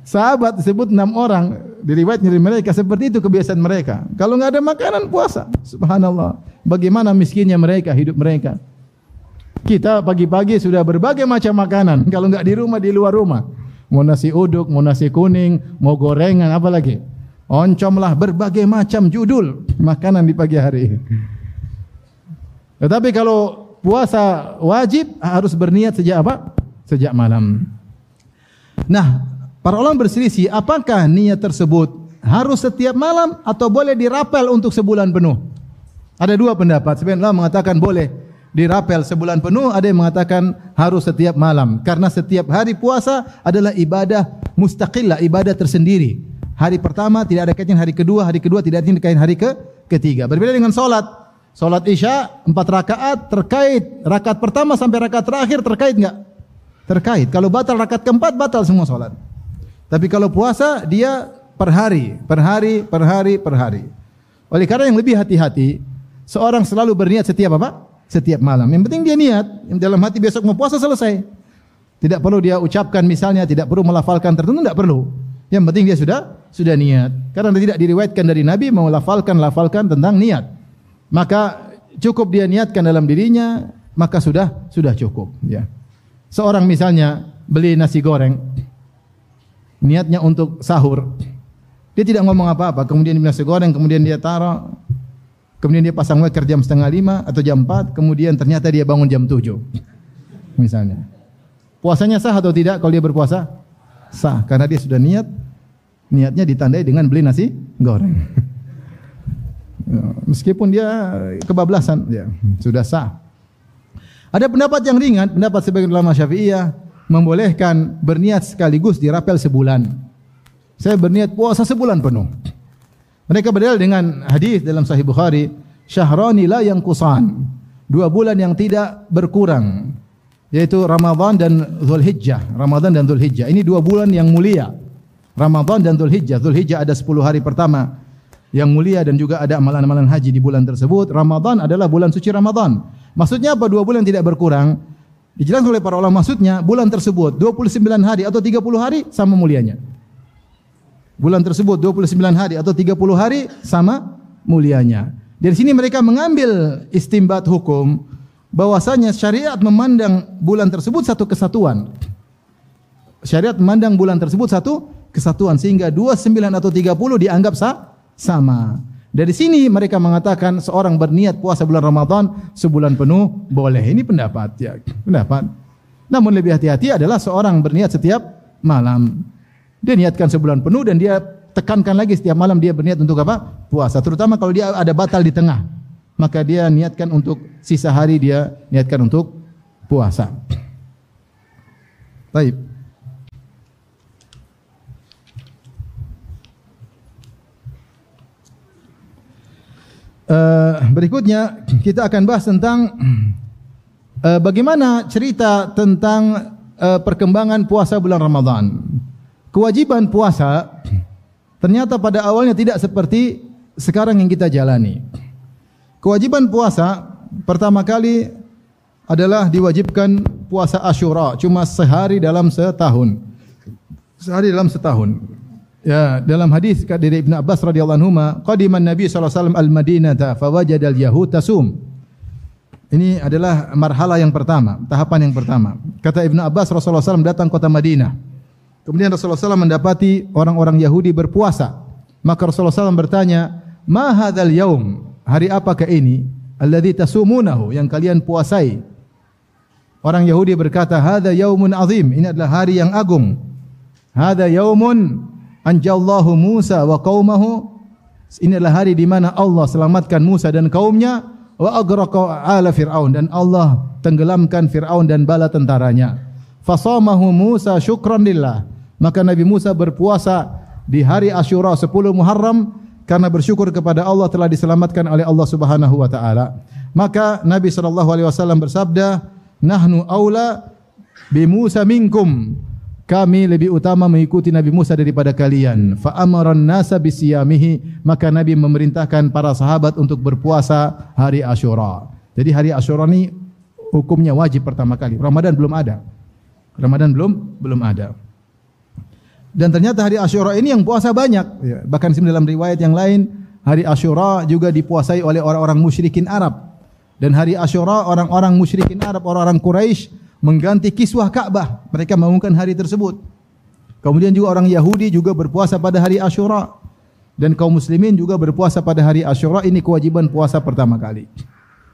Sahabat disebut enam orang diriwayat dari mereka seperti itu kebiasaan mereka. Kalau enggak ada makanan puasa, subhanallah. Bagaimana miskinnya mereka hidup mereka? Kita pagi-pagi sudah berbagai macam makanan. Kalau enggak di rumah di luar rumah, mau nasi uduk, mau nasi kuning, mau gorengan, apa lagi? Oncomlah berbagai macam judul makanan di pagi hari. Tetapi kalau puasa wajib harus berniat sejak apa? Sejak malam. Nah, Para ulama berselisih apakah niat tersebut harus setiap malam atau boleh dirapel untuk sebulan penuh. Ada dua pendapat. Sebagian ulama mengatakan boleh dirapel sebulan penuh, ada yang mengatakan harus setiap malam karena setiap hari puasa adalah ibadah mustaqillah, ibadah tersendiri. Hari pertama tidak ada kaitan hari kedua, hari kedua tidak ada kaitan hari ke ketiga. Berbeda dengan solat. Solat Isya empat rakaat terkait rakaat pertama sampai rakaat terakhir terkait enggak? Terkait. Kalau batal rakaat keempat batal semua solat. Tapi kalau puasa dia per hari, per hari, per hari, per hari. Oleh karena yang lebih hati-hati, seorang selalu berniat setiap apa? Setiap malam. Yang penting dia niat, dalam hati besok mau puasa selesai. Tidak perlu dia ucapkan misalnya, tidak perlu melafalkan tertentu, tidak perlu. Yang penting dia sudah sudah niat. Karena tidak diriwayatkan dari Nabi mau lafalkan lafalkan tentang niat. Maka cukup dia niatkan dalam dirinya, maka sudah sudah cukup. Ya. Seorang misalnya beli nasi goreng, niatnya untuk sahur. Dia tidak ngomong apa-apa, kemudian dia nasi goreng, kemudian dia taruh, kemudian dia pasang waker jam setengah lima atau jam empat, kemudian ternyata dia bangun jam tujuh. Misalnya. Puasanya sah atau tidak kalau dia berpuasa? Sah, karena dia sudah niat, niatnya ditandai dengan beli nasi goreng. [laughs] Meskipun dia kebablasan, ya, sudah sah. Ada pendapat yang ringan, pendapat sebagian ulama syafi'iyah, membolehkan berniat sekaligus dirapel sebulan. Saya berniat puasa sebulan penuh. Mereka berdalil dengan hadis dalam Sahih Bukhari, syahrani la yang kusan. Dua bulan yang tidak berkurang. Yaitu Ramadhan dan Zulhijjah. Ramadhan dan Zulhijjah. Ini dua bulan yang mulia. Ramadhan dan Zulhijjah. Zulhijjah ada sepuluh hari pertama yang mulia dan juga ada amalan-amalan haji di bulan tersebut. Ramadhan adalah bulan suci Ramadhan. Maksudnya apa dua bulan tidak berkurang? Dijelaskan oleh para ulama maksudnya bulan tersebut 29 hari atau 30 hari sama mulianya. Bulan tersebut 29 hari atau 30 hari sama mulianya. Dari sini mereka mengambil istimbat hukum bahwasanya syariat memandang bulan tersebut satu kesatuan. Syariat memandang bulan tersebut satu kesatuan sehingga 29 atau 30 dianggap sah, sama. Dari sini mereka mengatakan seorang berniat puasa bulan Ramadan sebulan penuh boleh. Ini pendapat ya, pendapat. Namun lebih hati-hati adalah seorang berniat setiap malam. Dia niatkan sebulan penuh dan dia tekankan lagi setiap malam dia berniat untuk apa? Puasa. Terutama kalau dia ada batal di tengah. Maka dia niatkan untuk sisa hari dia niatkan untuk puasa. Baik. Uh, berikutnya kita akan bahas tentang uh, bagaimana cerita tentang uh, perkembangan puasa bulan Ramadan. Kewajiban puasa ternyata pada awalnya tidak seperti sekarang yang kita jalani. Kewajiban puasa pertama kali adalah diwajibkan puasa Asyura cuma sehari dalam setahun. Sehari dalam setahun. Ya, dalam hadis dari Ibnu Abbas radhiyallahu anhu, qadiman Nabi sallallahu alaihi wasallam al-Madinah fa al-yahud tasum. Ini adalah marhala yang pertama, tahapan yang pertama. Kata Ibnu Abbas Rasulullah SAW datang kota Madinah. Kemudian Rasulullah SAW mendapati orang-orang Yahudi berpuasa. Maka Rasulullah SAW bertanya, "Ma hadzal yaum? Hari apakah ini? Alladzi tasumunahu yang kalian puasai?" Orang Yahudi berkata, "Hadza yaumun azim." Ini adalah hari yang agung. "Hadza yaumun anjallahu Musa wa qaumahu." Ini adalah hari di mana Allah selamatkan Musa dan kaumnya wa aghraqa ala fir'aun dan Allah tenggelamkan Firaun dan bala tentaranya. Fasamahu Musa syukran lillah. Maka Nabi Musa berpuasa di hari Asyura 10 Muharram karena bersyukur kepada Allah telah diselamatkan oleh Allah Subhanahu wa taala. Maka Nabi sallallahu alaihi wasallam bersabda, nahnu aula bi Musa minkum kami lebih utama mengikuti Nabi Musa daripada kalian. Fa amaran nasa bisiyamihi maka Nabi memerintahkan para sahabat untuk berpuasa hari Asyura. Jadi hari Asyura ni hukumnya wajib pertama kali. Ramadan belum ada. Ramadan belum belum ada. Dan ternyata hari Asyura ini yang puasa banyak. Ya, bahkan dalam riwayat yang lain hari Asyura juga dipuasai oleh orang-orang musyrikin Arab. Dan hari Asyura orang-orang musyrikin Arab, orang-orang Quraisy mengganti kiswah Ka'bah. Mereka mengumumkan hari tersebut. Kemudian juga orang Yahudi juga berpuasa pada hari Asyura. Dan kaum muslimin juga berpuasa pada hari Asyura. Ini kewajiban puasa pertama kali.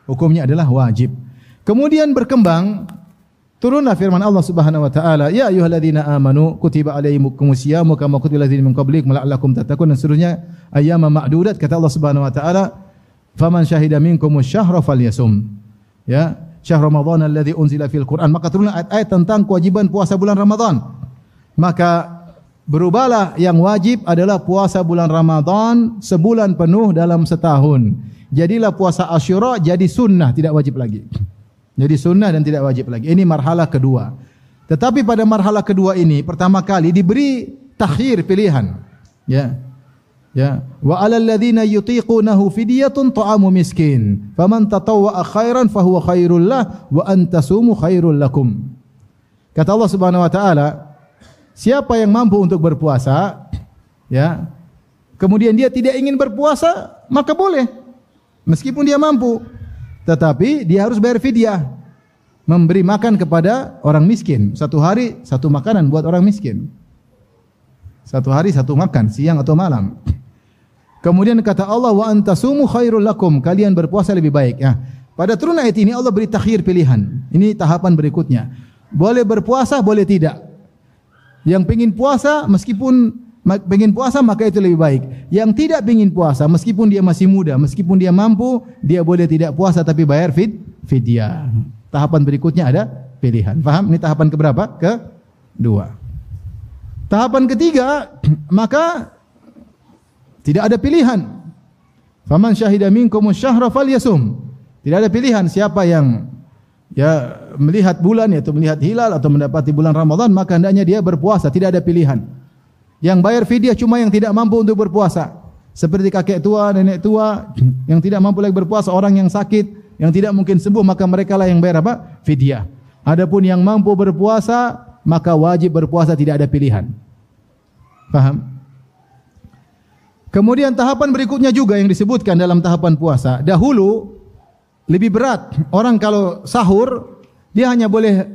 Hukumnya adalah wajib. Kemudian berkembang turunlah firman Allah Subhanahu wa taala, "Ya ayyuhalladzina amanu kutiba alaikumus syiyamu kama kutiba aladzina min qablikum la'allakum tattaqun." Dan seterusnya ayat ma'dudat kata Allah Subhanahu wa taala, faman syahida minkum syahra falyasum ya syahr ramadan alladhi unzila fil quran. Maka turunlah ayat-ayat tentang kewajiban puasa bulan ramadan. Maka berubahlah yang wajib adalah puasa bulan ramadan sebulan penuh dalam setahun. Jadilah puasa asyura jadi sunnah tidak wajib lagi. Jadi sunnah dan tidak wajib lagi. Ini marhala kedua. Tetapi pada marhala kedua ini pertama kali diberi takhir pilihan. Ya Ya, wa alal ladzina yutiqunahu fidyatun ta'amu miskin. Faman tatawwa khairan fahuwa khairul lah wa antasumu khairul lakum. Kata Allah Subhanahu wa taala, siapa yang mampu untuk berpuasa, ya. Kemudian dia tidak ingin berpuasa, maka boleh. Meskipun dia mampu. Tetapi dia harus bayar fidyah. Memberi makan kepada orang miskin. Satu hari satu makanan buat orang miskin. Satu hari satu makan, siang atau malam. Kemudian kata Allah wa antasumu khairul lakum kalian berpuasa lebih baik ya. Pada turun ayat ini Allah beri takhir pilihan. Ini tahapan berikutnya. Boleh berpuasa boleh tidak. Yang pengin puasa meskipun pengin puasa maka itu lebih baik. Yang tidak pengin puasa meskipun dia masih muda, meskipun dia mampu, dia boleh tidak puasa tapi bayar fid fidyah. Tahapan berikutnya ada pilihan. Faham? Ini tahapan keberapa? Ke dua. Tahapan ketiga, [clears throat] maka tidak ada pilihan. Faman syahida minkum syahra falyasum. Tidak ada pilihan siapa yang ya melihat bulan yaitu melihat hilal atau mendapati bulan Ramadan maka hendaknya dia berpuasa, tidak ada pilihan. Yang bayar fidyah cuma yang tidak mampu untuk berpuasa. Seperti kakek tua, nenek tua yang tidak mampu lagi berpuasa, orang yang sakit, yang tidak mungkin sembuh maka mereka lah yang bayar apa? Fidyah. Adapun yang mampu berpuasa maka wajib berpuasa tidak ada pilihan. Faham? Kemudian tahapan berikutnya juga yang disebutkan dalam tahapan puasa. Dahulu lebih berat. Orang kalau sahur dia hanya boleh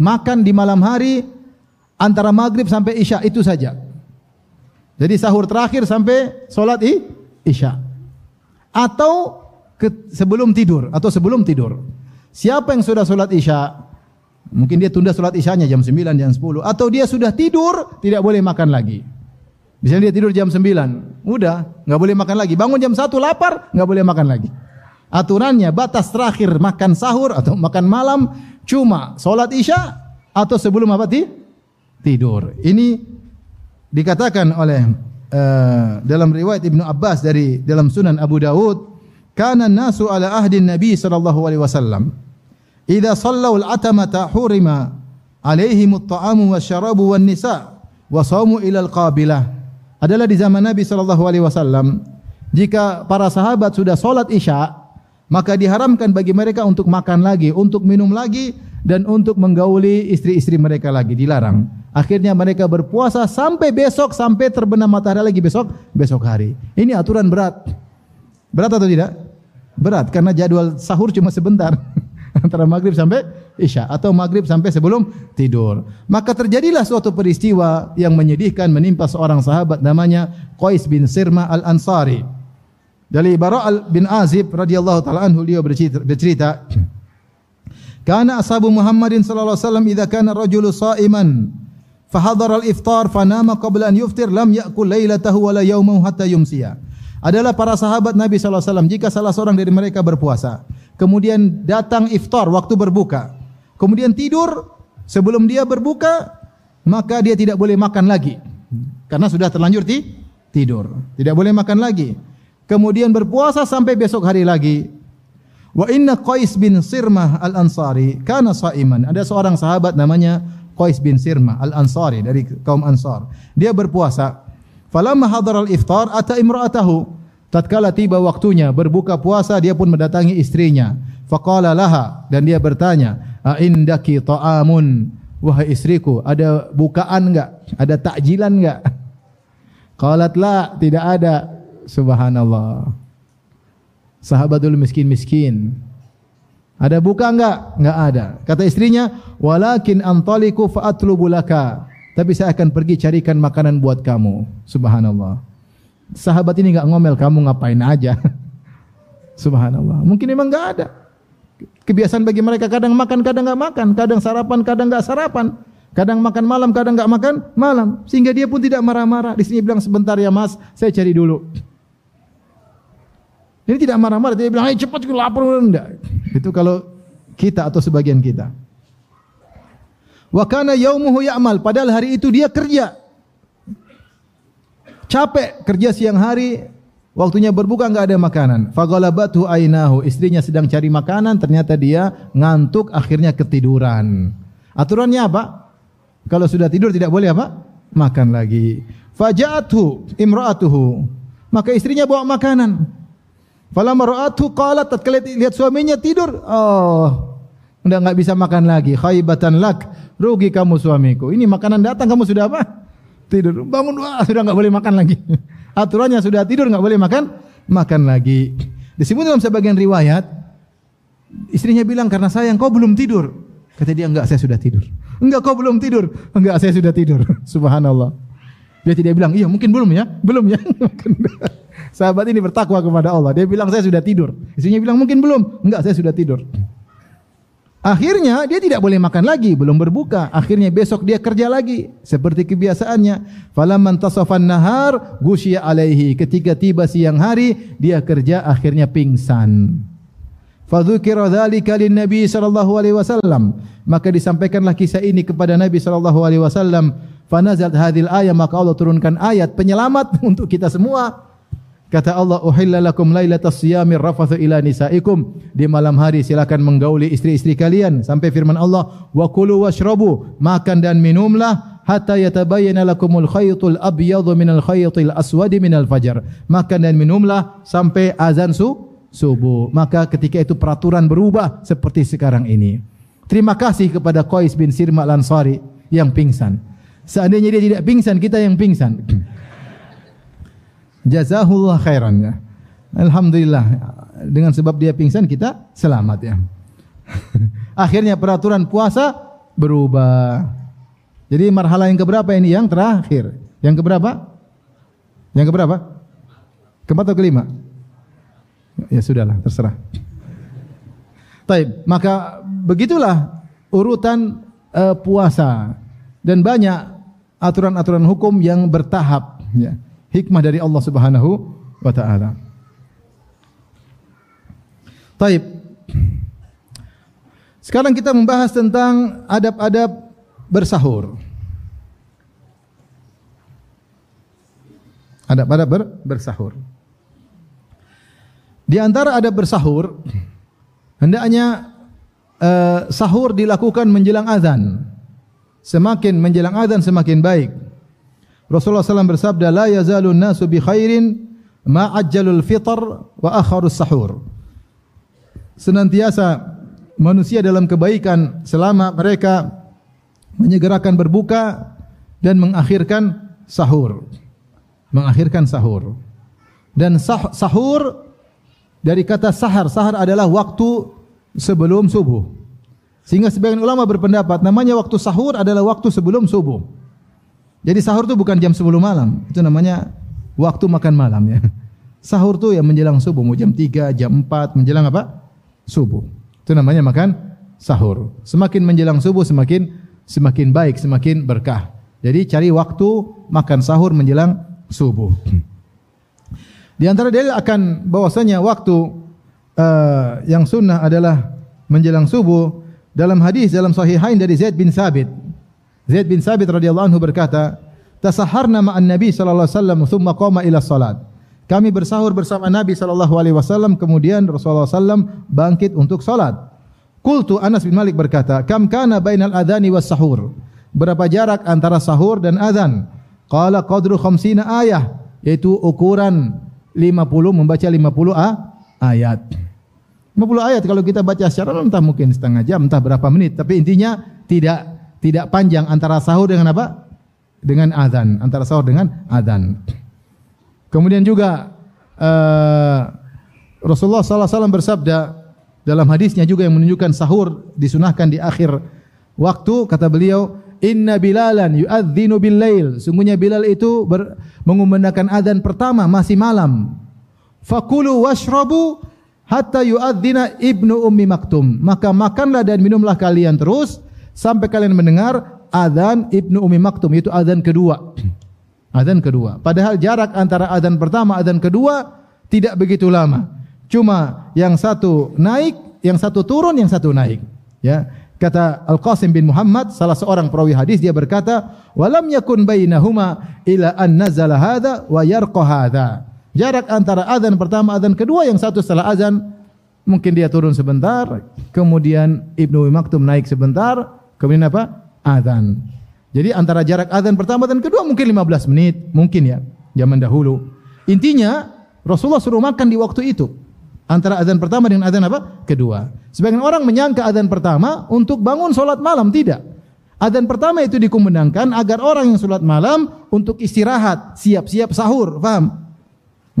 makan di malam hari antara maghrib sampai isya itu saja. Jadi sahur terakhir sampai solat i, isya. Atau ke, sebelum tidur atau sebelum tidur. Siapa yang sudah solat isya, mungkin dia tunda solat isyanya jam 9, jam 10. Atau dia sudah tidur, tidak boleh makan lagi. Misalnya dia tidur jam 9, mudah, enggak boleh makan lagi. Bangun jam 1 lapar, enggak boleh makan lagi. Aturannya batas terakhir makan sahur atau makan malam cuma solat isya atau sebelum apa ti? tidur. Ini dikatakan oleh uh, dalam riwayat Ibnu Abbas dari dalam Sunan Abu Dawud, kana nasu ala ahdi Nabi sallallahu alaihi wasallam idza sallau al-atamata hurima alaihim at-ta'amu wasyarabu wan-nisa wa samu ila al-qabilah adalah di zaman Nabi sallallahu alaihi wasallam jika para sahabat sudah salat Isya maka diharamkan bagi mereka untuk makan lagi, untuk minum lagi dan untuk menggauli istri-istri mereka lagi dilarang. Akhirnya mereka berpuasa sampai besok sampai terbenam matahari lagi besok besok hari. Ini aturan berat. Berat atau tidak? Berat karena jadwal sahur cuma sebentar. [laughs] Antara maghrib sampai isya atau maghrib sampai sebelum tidur. Maka terjadilah suatu peristiwa yang menyedihkan menimpa seorang sahabat namanya Qais bin Sirma al-Ansari. Dari Bara' bin Azib radhiyallahu taala anhu dia bercerita, bercerita Kana ashabu Muhammadin sallallahu alaihi wasallam idza kana rajulu sha'iman fahadara al-iftar fanama qabla an yuftir lam ya'kul lailatahu wala yawmahu hatta yumsiya. Adalah para sahabat Nabi sallallahu alaihi wasallam jika salah seorang dari mereka berpuasa, kemudian datang iftar waktu berbuka, kemudian tidur sebelum dia berbuka, maka dia tidak boleh makan lagi karena sudah terlanjur ti tidur. Tidak boleh makan lagi kemudian berpuasa sampai besok hari lagi. Wa inna Qais bin Sirmah al-Ansari kana saiman. Ada seorang sahabat namanya Qais bin Sirmah al-Ansari dari kaum Ansar. Dia berpuasa. Falamma hadar al-iftar ata imra'atahu. Tatkala tiba waktunya berbuka puasa dia pun mendatangi istrinya. Faqala laha dan dia bertanya, "A indaki ta'amun?" Wahai istriku, ada bukaan enggak? Ada takjilan enggak? Qalat la, tidak ada. Subhanallah. Sahabatul miskin-miskin. Ada buka enggak? Enggak ada. Kata istrinya, "Walakin antaliku fa'atlubu laka." Tapi saya akan pergi carikan makanan buat kamu. Subhanallah. Sahabat ini enggak ngomel, kamu ngapain aja? [laughs] Subhanallah. Mungkin memang enggak ada. Kebiasaan bagi mereka kadang makan, kadang enggak makan, kadang sarapan, kadang enggak sarapan. Kadang makan malam, kadang enggak makan malam. Sehingga dia pun tidak marah-marah. Di sini bilang sebentar ya mas, saya cari dulu. Ini tidak marah-marah, dia bilang, "Ayo cepat, aku lapar." Enggak. Itu kalau kita atau sebagian kita. Wa kana yaumuhu ya'mal, padahal hari itu dia kerja. Capek kerja siang hari, waktunya berbuka enggak ada makanan. Faghalabatu ainahu, istrinya sedang cari makanan, ternyata dia ngantuk akhirnya ketiduran. Aturannya apa? Kalau sudah tidur tidak boleh apa? Makan lagi. Faja'athu imra'atuhu. Maka istrinya bawa makanan. Falamma ra'atu qalat tatkala lihat suaminya tidur, oh, sudah enggak bisa makan lagi. Khaybatan lak, rugi kamu suamiku. Ini makanan datang kamu sudah apa? Tidur. Bangun wah, sudah enggak boleh makan lagi. [laughs] Aturannya sudah tidur enggak boleh makan, makan lagi. Disebut dalam sebagian riwayat istrinya bilang karena sayang kau belum tidur. Kata dia enggak saya sudah tidur. Enggak kau belum tidur. Enggak saya sudah tidur. [laughs] Subhanallah. Dia tidak bilang, iya mungkin belum ya. [laughs] Belum ya. [laughs] Sahabat ini bertakwa kepada Allah. Dia bilang saya sudah tidur. Istrinya bilang mungkin belum. Enggak, saya sudah tidur. Akhirnya dia tidak boleh makan lagi, belum berbuka. Akhirnya besok dia kerja lagi seperti kebiasaannya. Falamman tasafan nahar gusya alaihi. Ketika tiba siang hari, dia kerja akhirnya pingsan. Fadzukira dzalika lin Nabi sallallahu alaihi wasallam. Maka disampaikanlah kisah ini kepada Nabi sallallahu alaihi wasallam. Fanazat hadhil ayat maka Allah turunkan ayat penyelamat [laughs] untuk kita semua. Kata Allah, "Uhilla lakum lailatas siyami rafathu ila nisaikum." Di malam hari silakan menggauli istri-istri kalian sampai firman Allah, "Wa kulu washrabu." Makan dan minumlah hatta yatabayyana lakumul khaytul abyadhu minal khaytil aswadi minal fajr. Makan dan minumlah sampai azan su subuh. Maka ketika itu peraturan berubah seperti sekarang ini. Terima kasih kepada Qais bin Sirma Al-Ansari yang pingsan. Seandainya dia tidak pingsan, kita yang pingsan. Jazahullah khairan ya. Alhamdulillah dengan sebab dia pingsan kita selamat ya. [laughs] Akhirnya peraturan puasa berubah. Jadi marhala yang keberapa ini? Yang terakhir. Yang keberapa? Yang keberapa? Keempat atau kelima? Ya sudahlah, terserah. Taib, maka begitulah urutan uh, puasa dan banyak aturan-aturan hukum yang bertahap. Ya hikmah dari Allah Subhanahu wa taala. Taib. Sekarang kita membahas tentang adab-adab bersahur. Adab-adab ber bersahur. Di antara adab bersahur, hendaknya uh, sahur dilakukan menjelang azan. Semakin menjelang azan semakin baik. Rasulullah SAW bersabda, La yazalun nasu bi khairin ma ajjalul fitr wa akharus sahur. senantiasa manusia dalam kebaikan selama mereka menyegerakan berbuka dan mengakhirkan sahur. Mengakhirkan sahur. Dan sah sahur dari kata sahar, sahar adalah waktu sebelum subuh. Sehingga sebagian ulama berpendapat namanya waktu sahur adalah waktu sebelum subuh. Jadi sahur itu bukan jam 10 malam, itu namanya waktu makan malam ya. Sahur itu yang menjelang subuh, mau jam 3, jam 4, menjelang apa? Subuh. Itu namanya makan sahur. Semakin menjelang subuh semakin semakin baik, semakin berkah. Jadi cari waktu makan sahur menjelang subuh. Di antara dalil akan bahwasanya waktu uh, yang sunnah adalah menjelang subuh dalam hadis dalam sahihain dari Zaid bin Sabit. Zaid bin Sabit radhiyallahu anhu berkata, "Tasaharna ma'an Nabi sallallahu alaihi wasallam thumma qama ila salat." Kami bersahur bersama Nabi sallallahu alaihi wasallam kemudian Rasulullah sallam bangkit untuk salat. Qultu Anas bin Malik berkata, "Kam kana bainal adhani was sahur?" Berapa jarak antara sahur dan azan? Qala qadru 50 ayah, yaitu ukuran 50 membaca 50 a, ayat. 50 ayat kalau kita baca secara entah mungkin setengah jam, entah berapa menit, tapi intinya tidak tidak panjang antara sahur dengan apa? Dengan azan, antara sahur dengan azan. Kemudian juga uh, Rasulullah sallallahu alaihi wasallam bersabda dalam hadisnya juga yang menunjukkan sahur disunahkan di akhir waktu kata beliau Inna Bilalan yu'adzinu bil lail. Sungguhnya Bilal itu ber, mengumandangkan adzan pertama masih malam. Fakulu washrabu hatta yu'adzina ibnu ummi maktum. Maka makanlah dan minumlah kalian terus sampai kalian mendengar adzan ibnu ummi maktum itu adzan kedua. [clears throat] Adzan kedua. Padahal jarak antara adzan pertama adzan kedua tidak begitu lama. Cuma yang satu naik, yang satu turun, yang satu naik. Ya, Kata Al-Qasim bin Muhammad, salah seorang perawi hadis, dia berkata, "Walam yakun bainahuma ila an hadha wa hadha." Jarak antara azan pertama azan kedua yang satu setelah azan mungkin dia turun sebentar, kemudian Ibnu Maktum naik sebentar, kemudian apa? Azan. Jadi antara jarak azan pertama dan kedua mungkin 15 menit, mungkin ya, zaman dahulu. Intinya Rasulullah suruh makan di waktu itu antara azan pertama dengan azan apa? Kedua. Sebagian orang menyangka azan pertama untuk bangun solat malam tidak. Azan pertama itu dikumandangkan agar orang yang solat malam untuk istirahat, siap-siap sahur, paham?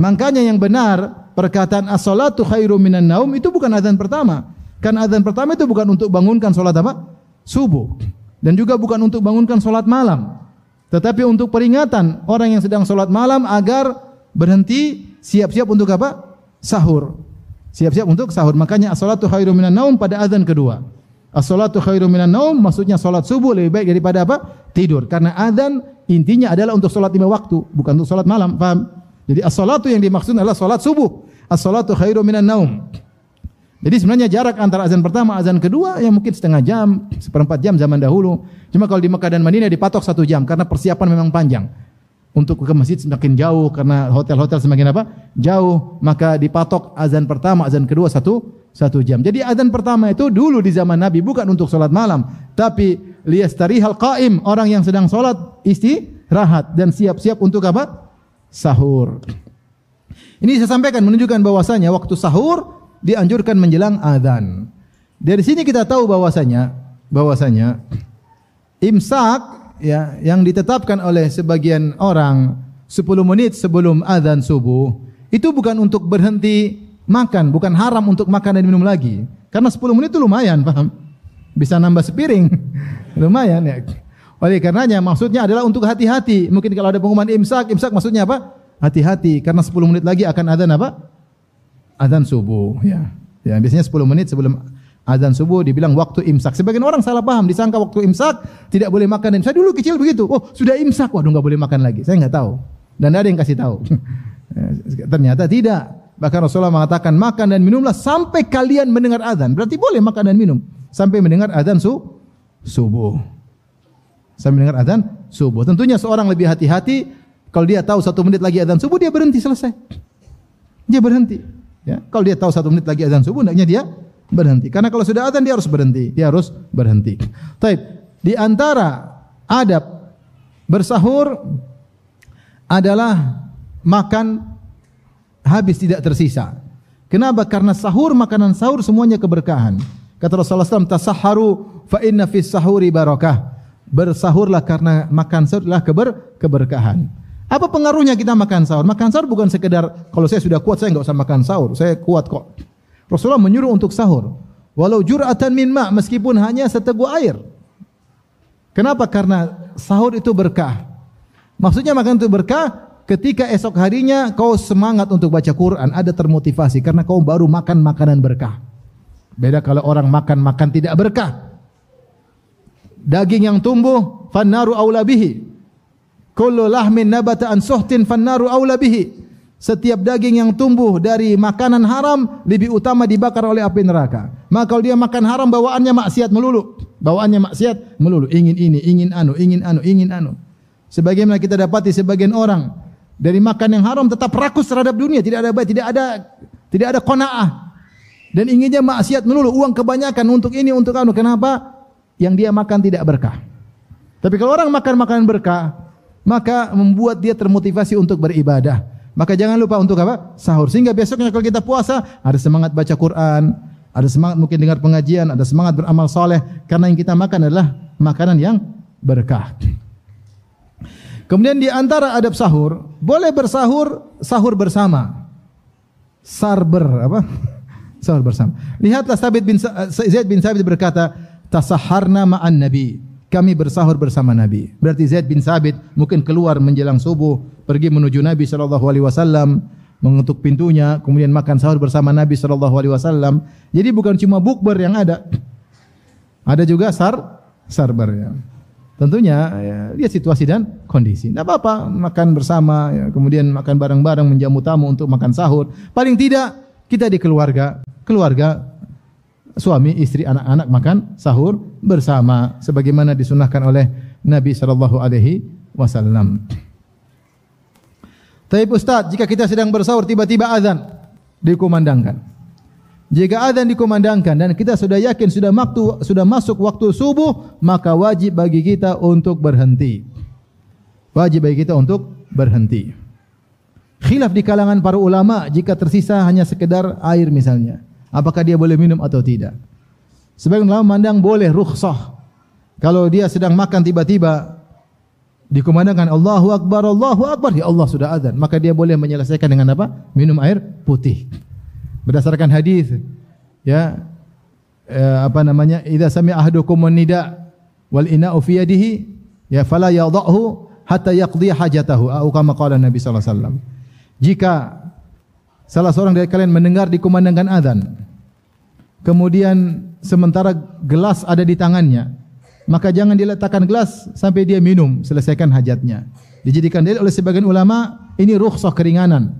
Makanya yang benar perkataan as-salatu khairu minan naum itu bukan azan pertama. Kan azan pertama itu bukan untuk bangunkan solat apa? Subuh. Dan juga bukan untuk bangunkan solat malam. Tetapi untuk peringatan orang yang sedang solat malam agar berhenti siap-siap untuk apa? Sahur siap-siap untuk sahur. Makanya as-salatu khairu minan naum pada azan kedua. As-salatu khairu minan naum maksudnya salat subuh lebih baik daripada apa? Tidur. Karena azan intinya adalah untuk salat lima waktu, bukan untuk salat malam. Paham? Jadi as-salatu yang dimaksud adalah salat subuh. As-salatu khairu minan naum. Jadi sebenarnya jarak antara azan pertama azan kedua yang mungkin setengah jam, seperempat jam zaman dahulu. Cuma kalau di Mekah dan Madinah dipatok satu jam karena persiapan memang panjang untuk ke masjid semakin jauh karena hotel-hotel semakin apa? Jauh, maka dipatok azan pertama, azan kedua satu satu jam. Jadi azan pertama itu dulu di zaman Nabi bukan untuk solat malam, tapi liyastarihal qaim, orang yang sedang solat istirahat dan siap-siap untuk apa? Sahur. Ini saya sampaikan menunjukkan bahwasanya waktu sahur dianjurkan menjelang azan. Dari sini kita tahu bahwasanya bahwasanya imsak ya yang ditetapkan oleh sebagian orang 10 menit sebelum azan subuh itu bukan untuk berhenti makan, bukan haram untuk makan dan minum lagi. Karena 10 menit itu lumayan, paham? Bisa nambah sepiring. [laughs] lumayan ya. Oleh karenanya maksudnya adalah untuk hati-hati. Mungkin kalau ada pengumuman imsak, imsak maksudnya apa? Hati-hati karena 10 menit lagi akan azan apa? Azan subuh, ya. Ya, biasanya 10 menit sebelum azan subuh dibilang waktu imsak. Sebagian orang salah paham disangka waktu imsak tidak boleh makan. Dan saya dulu kecil begitu. Oh, sudah imsak, waduh enggak boleh makan lagi. Saya enggak tahu. Dan ada yang kasih tahu. [laughs] Ternyata tidak. Bahkan Rasulullah mengatakan makan dan minumlah sampai kalian mendengar azan. Berarti boleh makan dan minum sampai mendengar azan su subuh. Sampai mendengar azan subuh. Tentunya seorang lebih hati-hati kalau dia tahu satu menit lagi azan subuh dia berhenti selesai. Dia berhenti. Ya, kalau dia tahu satu menit lagi azan subuh, hendaknya dia berhenti. Karena kalau sudah azan dia harus berhenti. Dia harus berhenti. Taib. Di antara adab bersahur adalah makan habis tidak tersisa. Kenapa? Karena sahur makanan sahur semuanya keberkahan. Kata Rasulullah SAW, tasaharu fa inna fis sahuri barakah. Bersahurlah karena makan sahur adalah keber keberkahan. Apa pengaruhnya kita makan sahur? Makan sahur bukan sekedar kalau saya sudah kuat saya enggak usah makan sahur. Saya kuat kok. Rasulullah menyuruh untuk sahur. Walau jur'atan min ma' meskipun hanya seteguk air. Kenapa? Karena sahur itu berkah. Maksudnya makan itu berkah ketika esok harinya kau semangat untuk baca Quran, ada termotivasi karena kau baru makan makanan berkah. Beda kalau orang makan-makan tidak berkah. Daging yang tumbuh, fannaru aula bihi. Kullu lahmin nabata an suhtin fannaru aula bihi. Setiap daging yang tumbuh dari makanan haram lebih utama dibakar oleh api neraka. Maka kalau dia makan haram bawaannya maksiat melulu. Bawaannya maksiat melulu. Ingin ini, ingin anu, ingin anu, ingin anu. Sebagaimana kita dapati sebagian orang dari makan yang haram tetap rakus terhadap dunia, tidak ada baik, tidak ada tidak ada qanaah. Dan inginnya maksiat melulu, uang kebanyakan untuk ini, untuk anu. Kenapa? Yang dia makan tidak berkah. Tapi kalau orang makan makanan berkah, maka membuat dia termotivasi untuk beribadah. Maka jangan lupa untuk apa? Sahur. Sehingga besoknya kalau kita puasa, ada semangat baca Quran, ada semangat mungkin dengar pengajian, ada semangat beramal soleh. Karena yang kita makan adalah makanan yang berkah. Kemudian di antara adab sahur, boleh bersahur, sahur bersama. Sarber, apa? [laughs] Sahur bersama. Lihatlah Sabit bin Zaid bin Sabit berkata, "Tasaharna ma'an Nabi." Kami bersahur bersama Nabi. Berarti Zaid bin Sabit mungkin keluar menjelang subuh, pergi menuju Nabi sallallahu alaihi wasallam, mengetuk pintunya, kemudian makan sahur bersama Nabi sallallahu alaihi wasallam. Jadi bukan cuma bukber yang ada. Ada juga sar sarbar ya. Tentunya ya, lihat situasi dan kondisi. Tidak apa-apa makan bersama, ya, kemudian makan bareng-bareng menjamu tamu untuk makan sahur. Paling tidak kita di keluarga, keluarga suami, istri, anak-anak makan sahur bersama sebagaimana disunahkan oleh Nabi sallallahu alaihi wasallam. Tapi Ustaz, jika kita sedang bersahur tiba-tiba azan dikumandangkan. Jika azan dikumandangkan dan kita sudah yakin sudah waktu sudah masuk waktu subuh, maka wajib bagi kita untuk berhenti. Wajib bagi kita untuk berhenti. Khilaf di kalangan para ulama jika tersisa hanya sekedar air misalnya apakah dia boleh minum atau tidak. Sebagian ulama memandang boleh rukhsah. Kalau dia sedang makan tiba-tiba dikumandangkan Allahu Akbar, Allahu Akbar, ya Allah sudah azan, maka dia boleh menyelesaikan dengan apa? Minum air putih. Berdasarkan hadis ya eh, apa namanya? Idza sami'a ahadukum nida wal ina'u fi yadihi ya fala yadhahu hatta yaqdi hajatahu. Atau kama qala Nabi sallallahu alaihi wasallam. Jika salah seorang dari kalian mendengar dikumandangkan azan. Kemudian sementara gelas ada di tangannya maka jangan diletakkan gelas sampai dia minum selesaikan hajatnya. Dijadikan dalil oleh sebagian ulama ini rukhsah keringanan.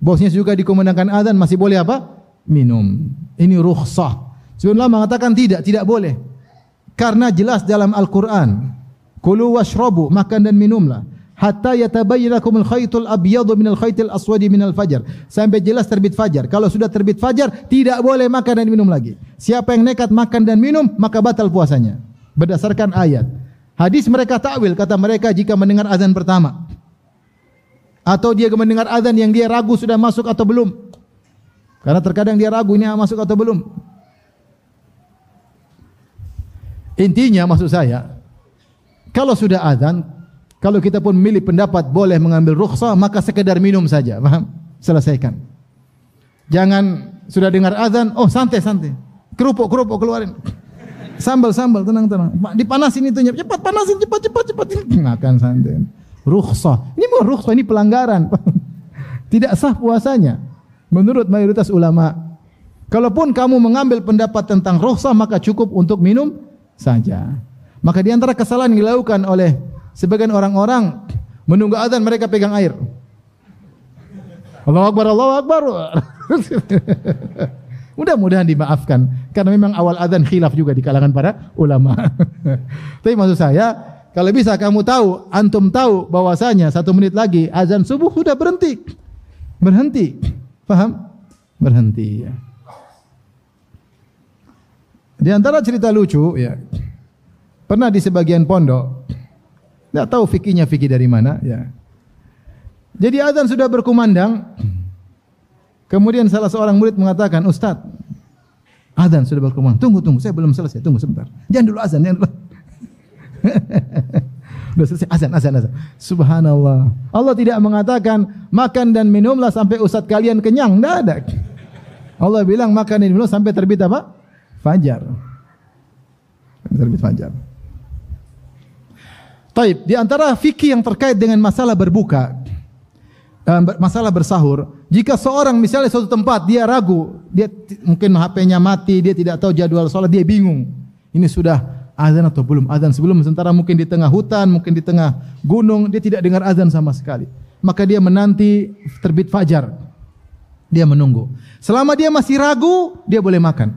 Bosnya juga dikumandangkan azan masih boleh apa? Minum. Ini rukhsah. Sebagian ulama mengatakan tidak tidak boleh. Karena jelas dalam Al-Qur'an kulu washrabu makan dan minumlah hatta yatabayyana lakum al-khaytul abyadu min al-khaytil aswadi min al-fajr sampai jelas terbit fajar. Kalau sudah terbit fajar tidak boleh makan dan minum lagi. Siapa yang nekat makan dan minum maka batal puasanya. Berdasarkan ayat. Hadis mereka takwil kata mereka jika mendengar azan pertama. Atau dia mendengar azan yang dia ragu sudah masuk atau belum. Karena terkadang dia ragu ini masuk atau belum. Intinya maksud saya kalau sudah azan kalau kita pun milih pendapat boleh mengambil rukhsah, maka sekedar minum saja. Faham? Selesaikan. Jangan sudah dengar azan, oh santai-santai. Kerupuk-kerupuk keluarin. Sambal-sambal, tenang-tenang. Dipanasin itu, cepat panasin, cepat, cepat, cepat. Makan santai. Rukhsah. Ini bukan rukhsah, ini pelanggaran. [laughs] Tidak sah puasanya. Menurut mayoritas ulama. Kalaupun kamu mengambil pendapat tentang rukhsah, maka cukup untuk minum saja. Maka di antara kesalahan yang dilakukan oleh Sebagian orang-orang menunggu azan mereka pegang air. Allahu Akbar, Allahu Akbar. [laughs] Mudah-mudahan dimaafkan karena memang awal azan khilaf juga di kalangan para ulama. [laughs] Tapi maksud saya, kalau bisa kamu tahu, antum tahu bahwasanya satu menit lagi azan subuh sudah berhenti. Berhenti. Paham? Berhenti ya. Di antara cerita lucu ya. Pernah di sebagian pondok tidak tahu fikihnya fikih dari mana. Ya. Jadi azan sudah berkumandang. Kemudian salah seorang murid mengatakan, Ustaz, azan sudah berkumandang. Tunggu, tunggu, saya belum selesai. Tunggu sebentar. Jangan dulu azan, jangan dulu. [laughs] Sudah selesai azan, azan, azan. Subhanallah. Allah tidak mengatakan makan dan minumlah sampai ustaz kalian kenyang. Tidak ada. Allah bilang makan dan minum sampai terbit apa? Fajar. Terbit fajar. Taib. Di antara fikih yang terkait dengan masalah berbuka, eh, masalah bersahur, jika seorang misalnya suatu tempat dia ragu, dia mungkin HP-nya mati, dia tidak tahu jadwal sholat, dia bingung. Ini sudah azan atau belum? Azan sebelum sementara mungkin di tengah hutan mungkin di tengah gunung dia tidak dengar azan sama sekali. Maka dia menanti terbit fajar. Dia menunggu. Selama dia masih ragu dia boleh makan.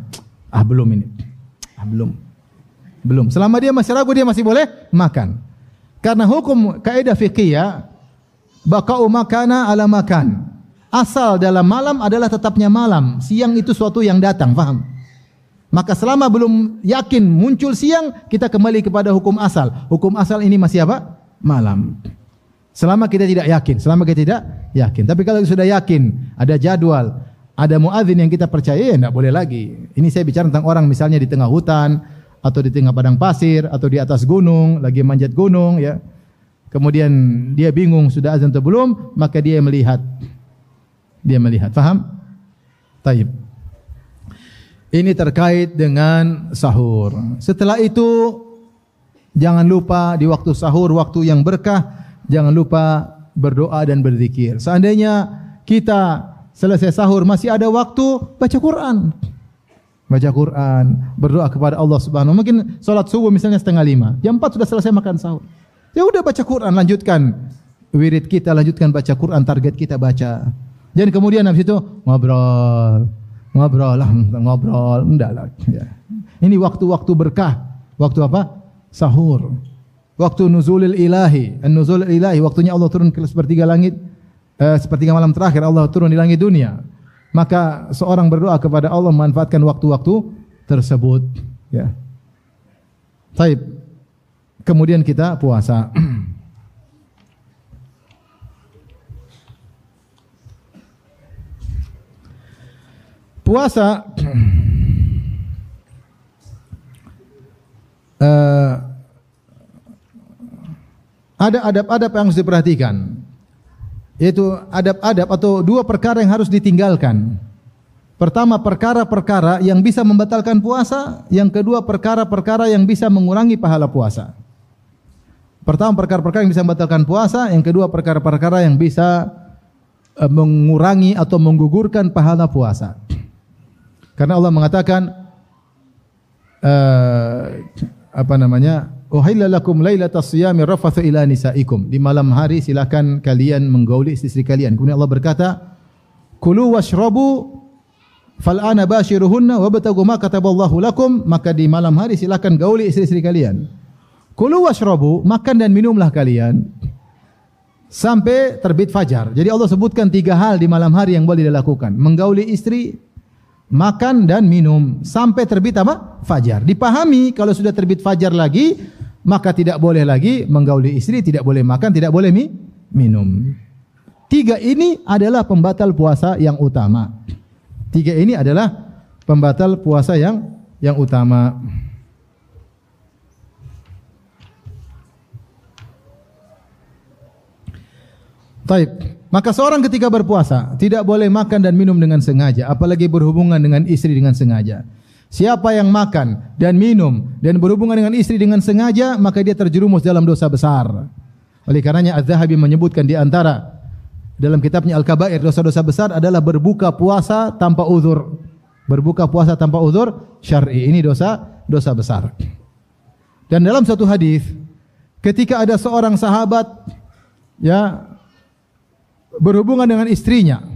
Ah belum ini. Ah belum. Belum. Selama dia masih ragu dia masih boleh makan karena hukum kaidah fikih baqa'u makana ala makan asal dalam malam adalah tetapnya malam siang itu suatu yang datang faham Maka selama belum yakin muncul siang, kita kembali kepada hukum asal. Hukum asal ini masih apa? Malam. Selama kita tidak yakin, selama kita tidak yakin. Tapi kalau sudah yakin, ada jadwal, ada muadzin yang kita percaya, ya tidak boleh lagi. Ini saya bicara tentang orang misalnya di tengah hutan, atau di tengah padang pasir, atau di atas gunung, lagi manjat gunung, ya. Kemudian dia bingung sudah azan atau belum, maka dia melihat. Dia melihat, faham? Taib. Ini terkait dengan sahur. Setelah itu jangan lupa di waktu sahur waktu yang berkah, jangan lupa berdoa dan berzikir. Seandainya kita selesai sahur masih ada waktu baca Quran. Baca Quran, berdoa kepada Allah Subhanahu Mungkin salat subuh misalnya setengah lima, jam empat sudah selesai makan sahur. Ya udah baca Quran, lanjutkan wirid kita, lanjutkan baca Quran, target kita baca. Dan kemudian habis itu ngobrol, ngobrol lah, ngobrol, enggak lah. Ya. Ini waktu-waktu berkah, waktu apa? Sahur. Waktu nuzulil ilahi, nuzulil ilahi, waktunya Allah turun ke sepertiga langit, eh, sepertiga malam terakhir Allah turun di langit dunia. Maka seorang berdoa kepada Allah memanfaatkan waktu-waktu tersebut. Ya. Taib. Kemudian kita puasa. [clears throat] puasa uh, [clears throat] ada adab-adab yang harus diperhatikan yaitu adab-adab atau dua perkara yang harus ditinggalkan. Pertama perkara-perkara yang bisa membatalkan puasa. Yang kedua perkara-perkara yang bisa mengurangi pahala puasa. Pertama perkara-perkara yang bisa membatalkan puasa. Yang kedua perkara-perkara yang bisa uh, mengurangi atau menggugurkan pahala puasa. Karena Allah mengatakan uh, apa namanya? Uhilla lakum lailatas siyami rafathu ila nisaikum. Di malam hari silakan kalian menggauli istri-istri kalian. Kemudian Allah berkata, "Kulu washrabu fal ana bashiruhunna wabtagu ma kataballahu lakum." Maka di malam hari silakan gauli istri-istri kalian. Kulu washrabu, makan dan minumlah kalian sampai terbit fajar. Jadi Allah sebutkan tiga hal di malam hari yang boleh dilakukan. Menggauli istri, makan dan minum sampai terbit apa? Fajar. Dipahami kalau sudah terbit fajar lagi, maka tidak boleh lagi menggauli istri, tidak boleh makan, tidak boleh mi minum. Tiga ini adalah pembatal puasa yang utama. Tiga ini adalah pembatal puasa yang yang utama. Baik. Maka seorang ketika berpuasa tidak boleh makan dan minum dengan sengaja, apalagi berhubungan dengan istri dengan sengaja. Siapa yang makan dan minum dan berhubungan dengan istri dengan sengaja, maka dia terjerumus dalam dosa besar. Oleh karenanya Az-Zahabi menyebutkan di antara dalam kitabnya Al-Kabair dosa-dosa besar adalah berbuka puasa tanpa uzur. Berbuka puasa tanpa uzur syar'i. Ini dosa dosa besar. Dan dalam satu hadis ketika ada seorang sahabat ya berhubungan dengan istrinya.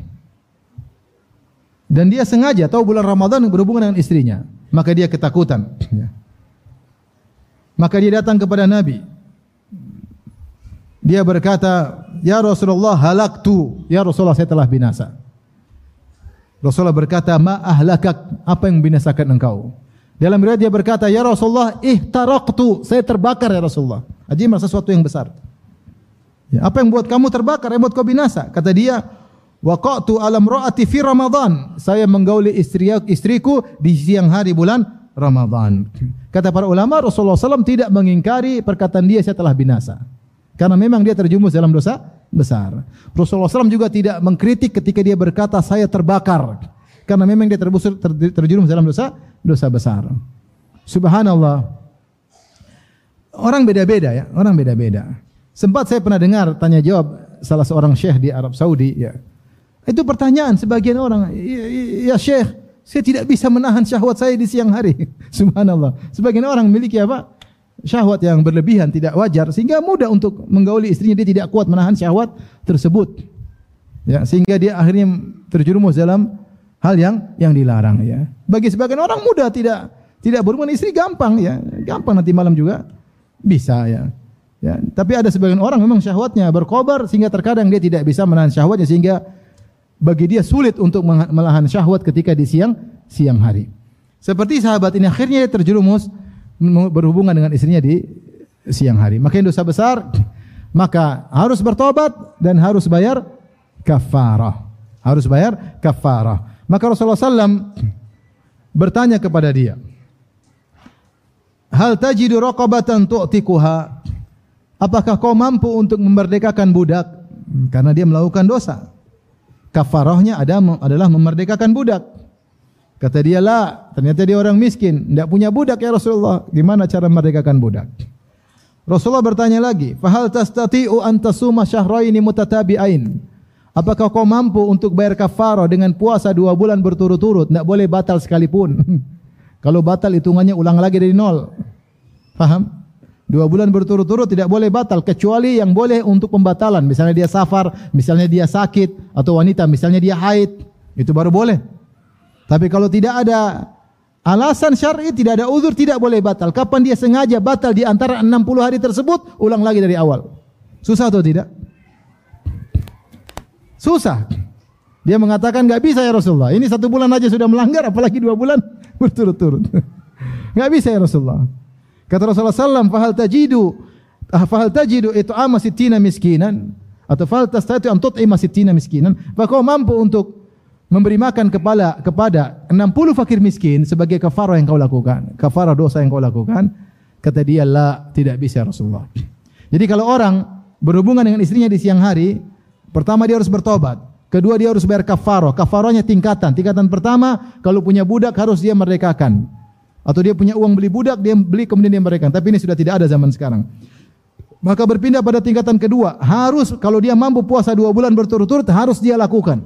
Dan dia sengaja tahu bulan Ramadan berhubungan dengan istrinya. Maka dia ketakutan. Ya. Maka dia datang kepada Nabi. Dia berkata, Ya Rasulullah halaktu. Ya Rasulullah saya telah binasa. Rasulullah berkata, Ma ahlakak. Apa yang binasakan engkau? Dalam riwayat dia berkata, Ya Rasulullah ihtaraktu. Saya terbakar ya Rasulullah. Haji merasa sesuatu yang besar. Ya, apa yang buat kamu terbakar, yang buat kau binasa? Kata dia, Waqatu alam ra'ati fi Ramadan. Saya menggauli istri istriku di siang hari bulan Ramadan. Kata para ulama Rasulullah SAW tidak mengingkari perkataan dia setelah binasa. Karena memang dia terjumus dalam dosa besar. Rasulullah SAW juga tidak mengkritik ketika dia berkata saya terbakar. Karena memang dia terbusur, ter, terjerumus dalam dosa dosa besar. Subhanallah. Orang beda-beda ya, orang beda-beda. Sempat saya pernah dengar tanya jawab salah seorang syekh di Arab Saudi ya. Itu pertanyaan sebagian orang, ya, ya, ya syekh, saya tidak bisa menahan syahwat saya di siang hari. [laughs] Subhanallah. Sebagian orang memiliki apa? Syahwat yang berlebihan, tidak wajar. Sehingga mudah untuk menggauli istrinya, dia tidak kuat menahan syahwat tersebut. Ya, sehingga dia akhirnya terjerumus dalam hal yang yang dilarang. Ya. Bagi sebagian orang mudah tidak tidak berhubungan istri gampang ya, gampang nanti malam juga bisa ya. Ya, tapi ada sebagian orang memang syahwatnya berkobar sehingga terkadang dia tidak bisa menahan syahwatnya sehingga bagi dia sulit untuk melahan syahwat ketika di siang siang hari. Seperti sahabat ini akhirnya dia terjerumus berhubungan dengan istrinya di siang hari. Maka dosa besar, [laughs] maka harus bertobat dan harus bayar kafarah. Harus bayar kafarah. Maka Rasulullah SAW [clears throat] bertanya kepada dia, Hal tajidu raqabatan tu'tikuha? Apakah kau mampu untuk memerdekakan budak? Karena dia melakukan dosa kafarahnya ada adalah memerdekakan budak. Kata dia lah, ternyata dia orang miskin, tidak punya budak ya Rasulullah. Gimana cara memerdekakan budak? Rasulullah bertanya lagi, "Fahal tastati'u an tasuma syahraini mutatabi'ain?" Apakah kau mampu untuk bayar kafarah dengan puasa dua bulan berturut-turut? Tidak boleh batal sekalipun. [laughs] Kalau batal hitungannya ulang lagi dari nol. Faham? Dua bulan berturut-turut tidak boleh batal kecuali yang boleh untuk pembatalan. Misalnya dia safar, misalnya dia sakit atau wanita, misalnya dia haid, itu baru boleh. Tapi kalau tidak ada alasan syar'i, tidak ada uzur, tidak boleh batal. Kapan dia sengaja batal di antara 60 hari tersebut, ulang lagi dari awal. Susah atau tidak? Susah. Dia mengatakan enggak bisa ya Rasulullah. Ini satu bulan aja sudah melanggar, apalagi dua bulan [laughs] berturut-turut. [laughs] Enggak bisa ya Rasulullah. Kata Rasulullah SAW, fahal tajidu, ah, fahal tajidu itu ama sitina miskinan, atau fahal tastatu antut ima sitina miskinan, kau mampu untuk memberi makan kepada kepada 60 fakir miskin sebagai kafarah yang kau lakukan, kafarah dosa yang kau lakukan, kata dia, la, tidak bisa Rasulullah. Jadi kalau orang berhubungan dengan istrinya di siang hari, pertama dia harus bertobat, kedua dia harus bayar kafarah, kafarahnya tingkatan, tingkatan pertama, kalau punya budak harus dia merdekakan, atau dia punya uang beli budak, dia beli kemudian dia mereka. Tapi ini sudah tidak ada zaman sekarang. Maka berpindah pada tingkatan kedua. Harus kalau dia mampu puasa dua bulan berturut-turut, harus dia lakukan.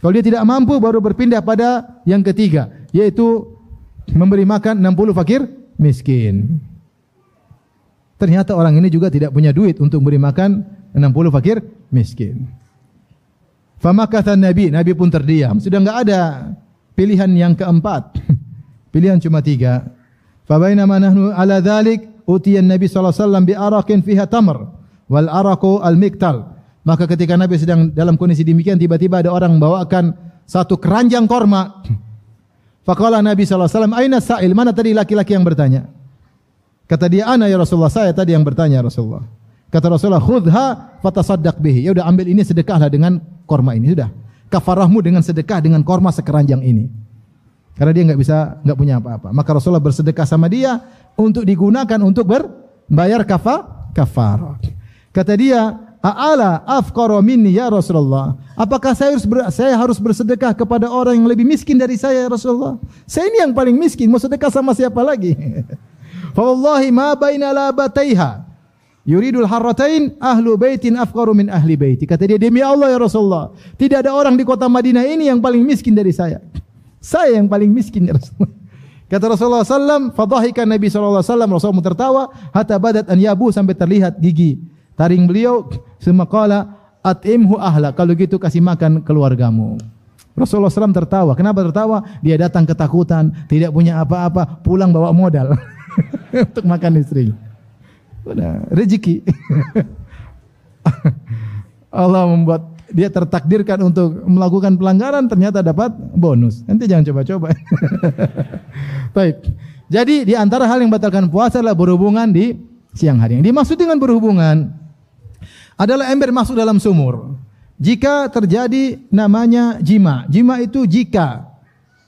Kalau dia tidak mampu, baru berpindah pada yang ketiga. Yaitu memberi makan 60 fakir miskin. Ternyata orang ini juga tidak punya duit untuk memberi makan 60 fakir miskin. Famakatan Nabi, Nabi pun terdiam. Sudah enggak ada pilihan yang keempat. [laughs] Pilihan cuma tiga. Fabainama nahnu ala dhalik utiya Nabi wasallam bi araqin fiha tamr wal araqu al miktal. Maka ketika Nabi sedang dalam kondisi demikian tiba-tiba ada orang membawakan satu keranjang korma. Faqala Nabi wasallam, "Aina sa'il? Mana tadi laki-laki yang bertanya?" Kata dia, "Ana ya Rasulullah, saya tadi yang bertanya Rasulullah." Kata Rasulullah, "Khudha fatasaddaq bihi." Ya sudah ambil ini sedekahlah dengan korma ini sudah. Kafarahmu dengan sedekah dengan korma sekeranjang ini. Karena dia enggak bisa enggak punya apa-apa. Maka Rasulullah bersedekah sama dia untuk digunakan untuk berbayar kafa kafar. Kata dia, "A'ala afqara minni ya Rasulullah? Apakah saya harus ber, saya harus bersedekah kepada orang yang lebih miskin dari saya ya Rasulullah? Saya ini yang paling miskin, mau sedekah sama siapa lagi?" [laughs] Fa wallahi ma baina labataiha Yuridul harratain ahlu baitin afqaru min ahli baiti. Kata dia demi Allah ya Rasulullah, tidak ada orang di kota Madinah ini yang paling miskin dari saya. Saya yang paling miskin ya Rasulullah. [laughs] Kata Rasulullah SAW, fadahika Nabi SAW, Rasulullah tertawa, hatta badat an yabu sampai terlihat gigi. Taring beliau, semua kala, atimhu ahla, kalau gitu kasih makan keluargamu. Rasulullah SAW tertawa. Kenapa tertawa? Dia datang ketakutan, tidak punya apa-apa, pulang bawa modal [laughs] untuk makan istri. Rezeki. [laughs] Allah membuat dia tertakdirkan untuk melakukan pelanggaran ternyata dapat bonus. Nanti jangan coba-coba. [laughs] Baik. Jadi di antara hal yang batalkan puasa adalah berhubungan di siang hari. Yang dimaksud dengan berhubungan adalah ember masuk dalam sumur. jika terjadi namanya jima. Jima itu jika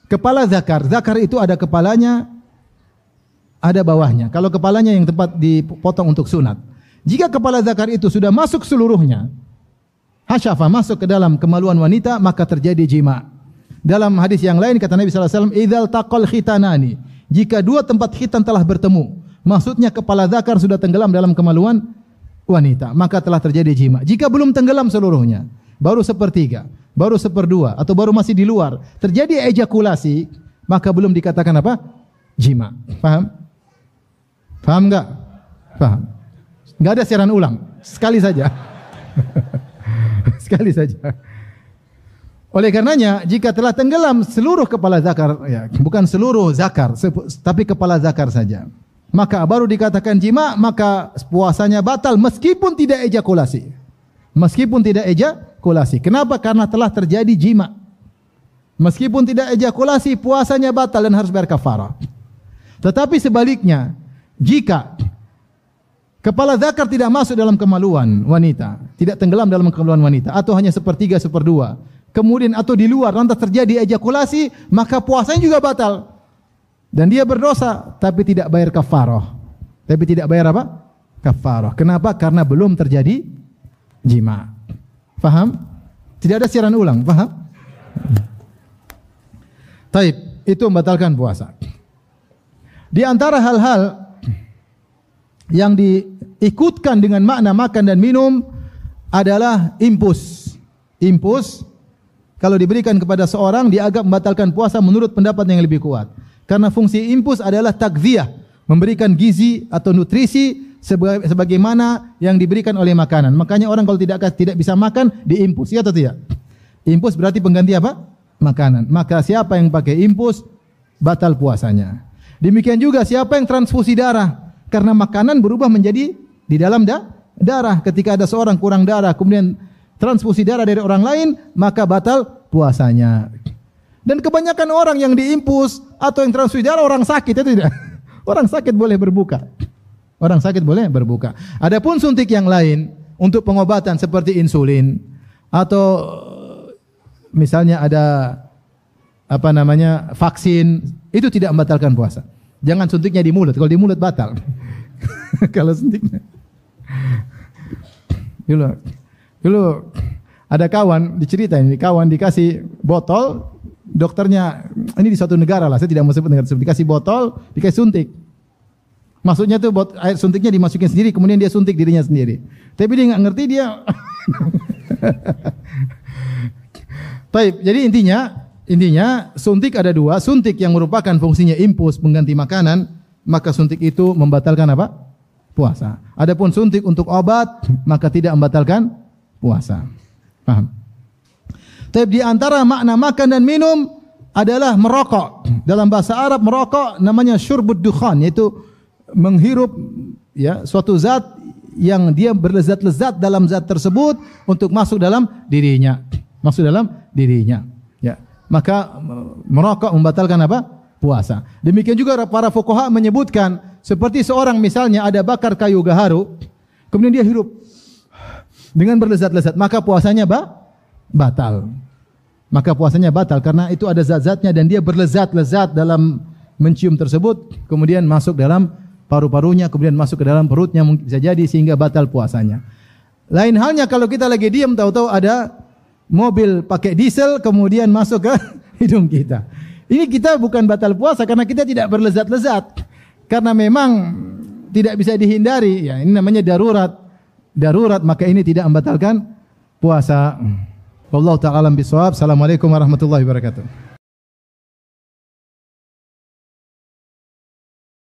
kepala zakar, zakar itu ada kepalanya, ada bawahnya. Kalau kepalanya yang tepat dipotong untuk sunat. Jika kepala zakar itu sudah masuk seluruhnya, hasyafa masuk ke dalam kemaluan wanita, maka terjadi jima. Dalam hadis yang lain kata Nabi sallallahu alaihi wasallam, "Idzal taqal khitanani." Jika dua tempat khitan telah bertemu, maksudnya kepala zakar sudah tenggelam dalam kemaluan wanita, maka telah terjadi jima. Jika belum tenggelam seluruhnya, baru sepertiga, baru seperdua, atau baru masih di luar, terjadi ejakulasi, maka belum dikatakan apa? Jima. Faham? Faham enggak? Faham. Enggak ada siaran ulang. Sekali saja. [laughs] Sekali saja. Oleh karenanya, jika telah tenggelam seluruh kepala zakar, ya, bukan seluruh zakar, tapi kepala zakar saja, maka baru dikatakan jima, maka puasanya batal meskipun tidak ejakulasi. Meskipun tidak ejakulasi. Kenapa? Karena telah terjadi jima. Meskipun tidak ejakulasi, puasanya batal dan harus bayar kafarah. Tetapi sebaliknya, jika kepala zakar tidak masuk dalam kemaluan wanita, tidak tenggelam dalam kemaluan wanita, atau hanya sepertiga, seperdua, kemudian atau di luar lantas terjadi ejakulasi, maka puasanya juga batal. Dan dia berdosa tapi tidak bayar kafarah. Tapi tidak bayar apa? Kafarah. Kenapa? Karena belum terjadi jima. Faham? Tidak ada siaran ulang, faham? Taib, itu membatalkan puasa. Di antara hal-hal yang diikutkan dengan makna makan dan minum adalah impus. Impus kalau diberikan kepada seorang dia agak membatalkan puasa menurut pendapat yang lebih kuat. Karena fungsi impus adalah takziah, memberikan gizi atau nutrisi sebagaimana yang diberikan oleh makanan. Makanya orang kalau tidak tidak bisa makan diimpus, ya atau tidak? Impus berarti pengganti apa? Makanan. Maka siapa yang pakai impus batal puasanya. Demikian juga siapa yang transfusi darah karena makanan berubah menjadi di dalam da darah. Ketika ada seorang kurang darah kemudian transfusi darah dari orang lain, maka batal puasanya. Dan kebanyakan orang yang diimpus atau yang transfusi darah orang sakit itu tidak. [laughs] Orang sakit boleh berbuka. Orang sakit boleh berbuka. Adapun suntik yang lain untuk pengobatan seperti insulin atau misalnya ada apa namanya vaksin itu tidak membatalkan puasa. Jangan suntiknya di mulut. Kalau di mulut batal. [laughs] Kalau suntiknya. Dulu, dulu ada kawan dicerita ini kawan dikasih botol dokternya ini di suatu negara lah saya tidak mau sebut negara dikasih botol dikasih suntik maksudnya tuh bot, air suntiknya dimasukin sendiri kemudian dia suntik dirinya sendiri tapi dia nggak ngerti dia [laughs] Baik, jadi intinya intinya suntik ada dua suntik yang merupakan fungsinya impuls mengganti makanan maka suntik itu membatalkan apa puasa adapun suntik untuk obat maka tidak membatalkan puasa Paham? Tapi di antara makna makan dan minum adalah merokok. Dalam bahasa Arab merokok namanya syurbud dukhan yaitu menghirup ya suatu zat yang dia berlezat-lezat dalam zat tersebut untuk masuk dalam dirinya. Masuk dalam dirinya. Maka merokok membatalkan apa? Puasa. Demikian juga para fuqaha menyebutkan seperti seorang misalnya ada bakar kayu gaharu kemudian dia hirup dengan berlezat-lezat maka puasanya ba batal. Maka puasanya batal karena itu ada zat-zatnya dan dia berlezat-lezat dalam mencium tersebut kemudian masuk dalam paru-parunya kemudian masuk ke dalam perutnya mungkin bisa jadi sehingga batal puasanya. Lain halnya kalau kita lagi diam tahu-tahu ada mobil pakai diesel kemudian masuk ke [laughs] hidung kita. Ini kita bukan batal puasa karena kita tidak berlezat-lezat. Karena memang tidak bisa dihindari ya ini namanya darurat darurat maka ini tidak membatalkan puasa. Wallahu taala bisawab. Assalamualaikum warahmatullahi wabarakatuh.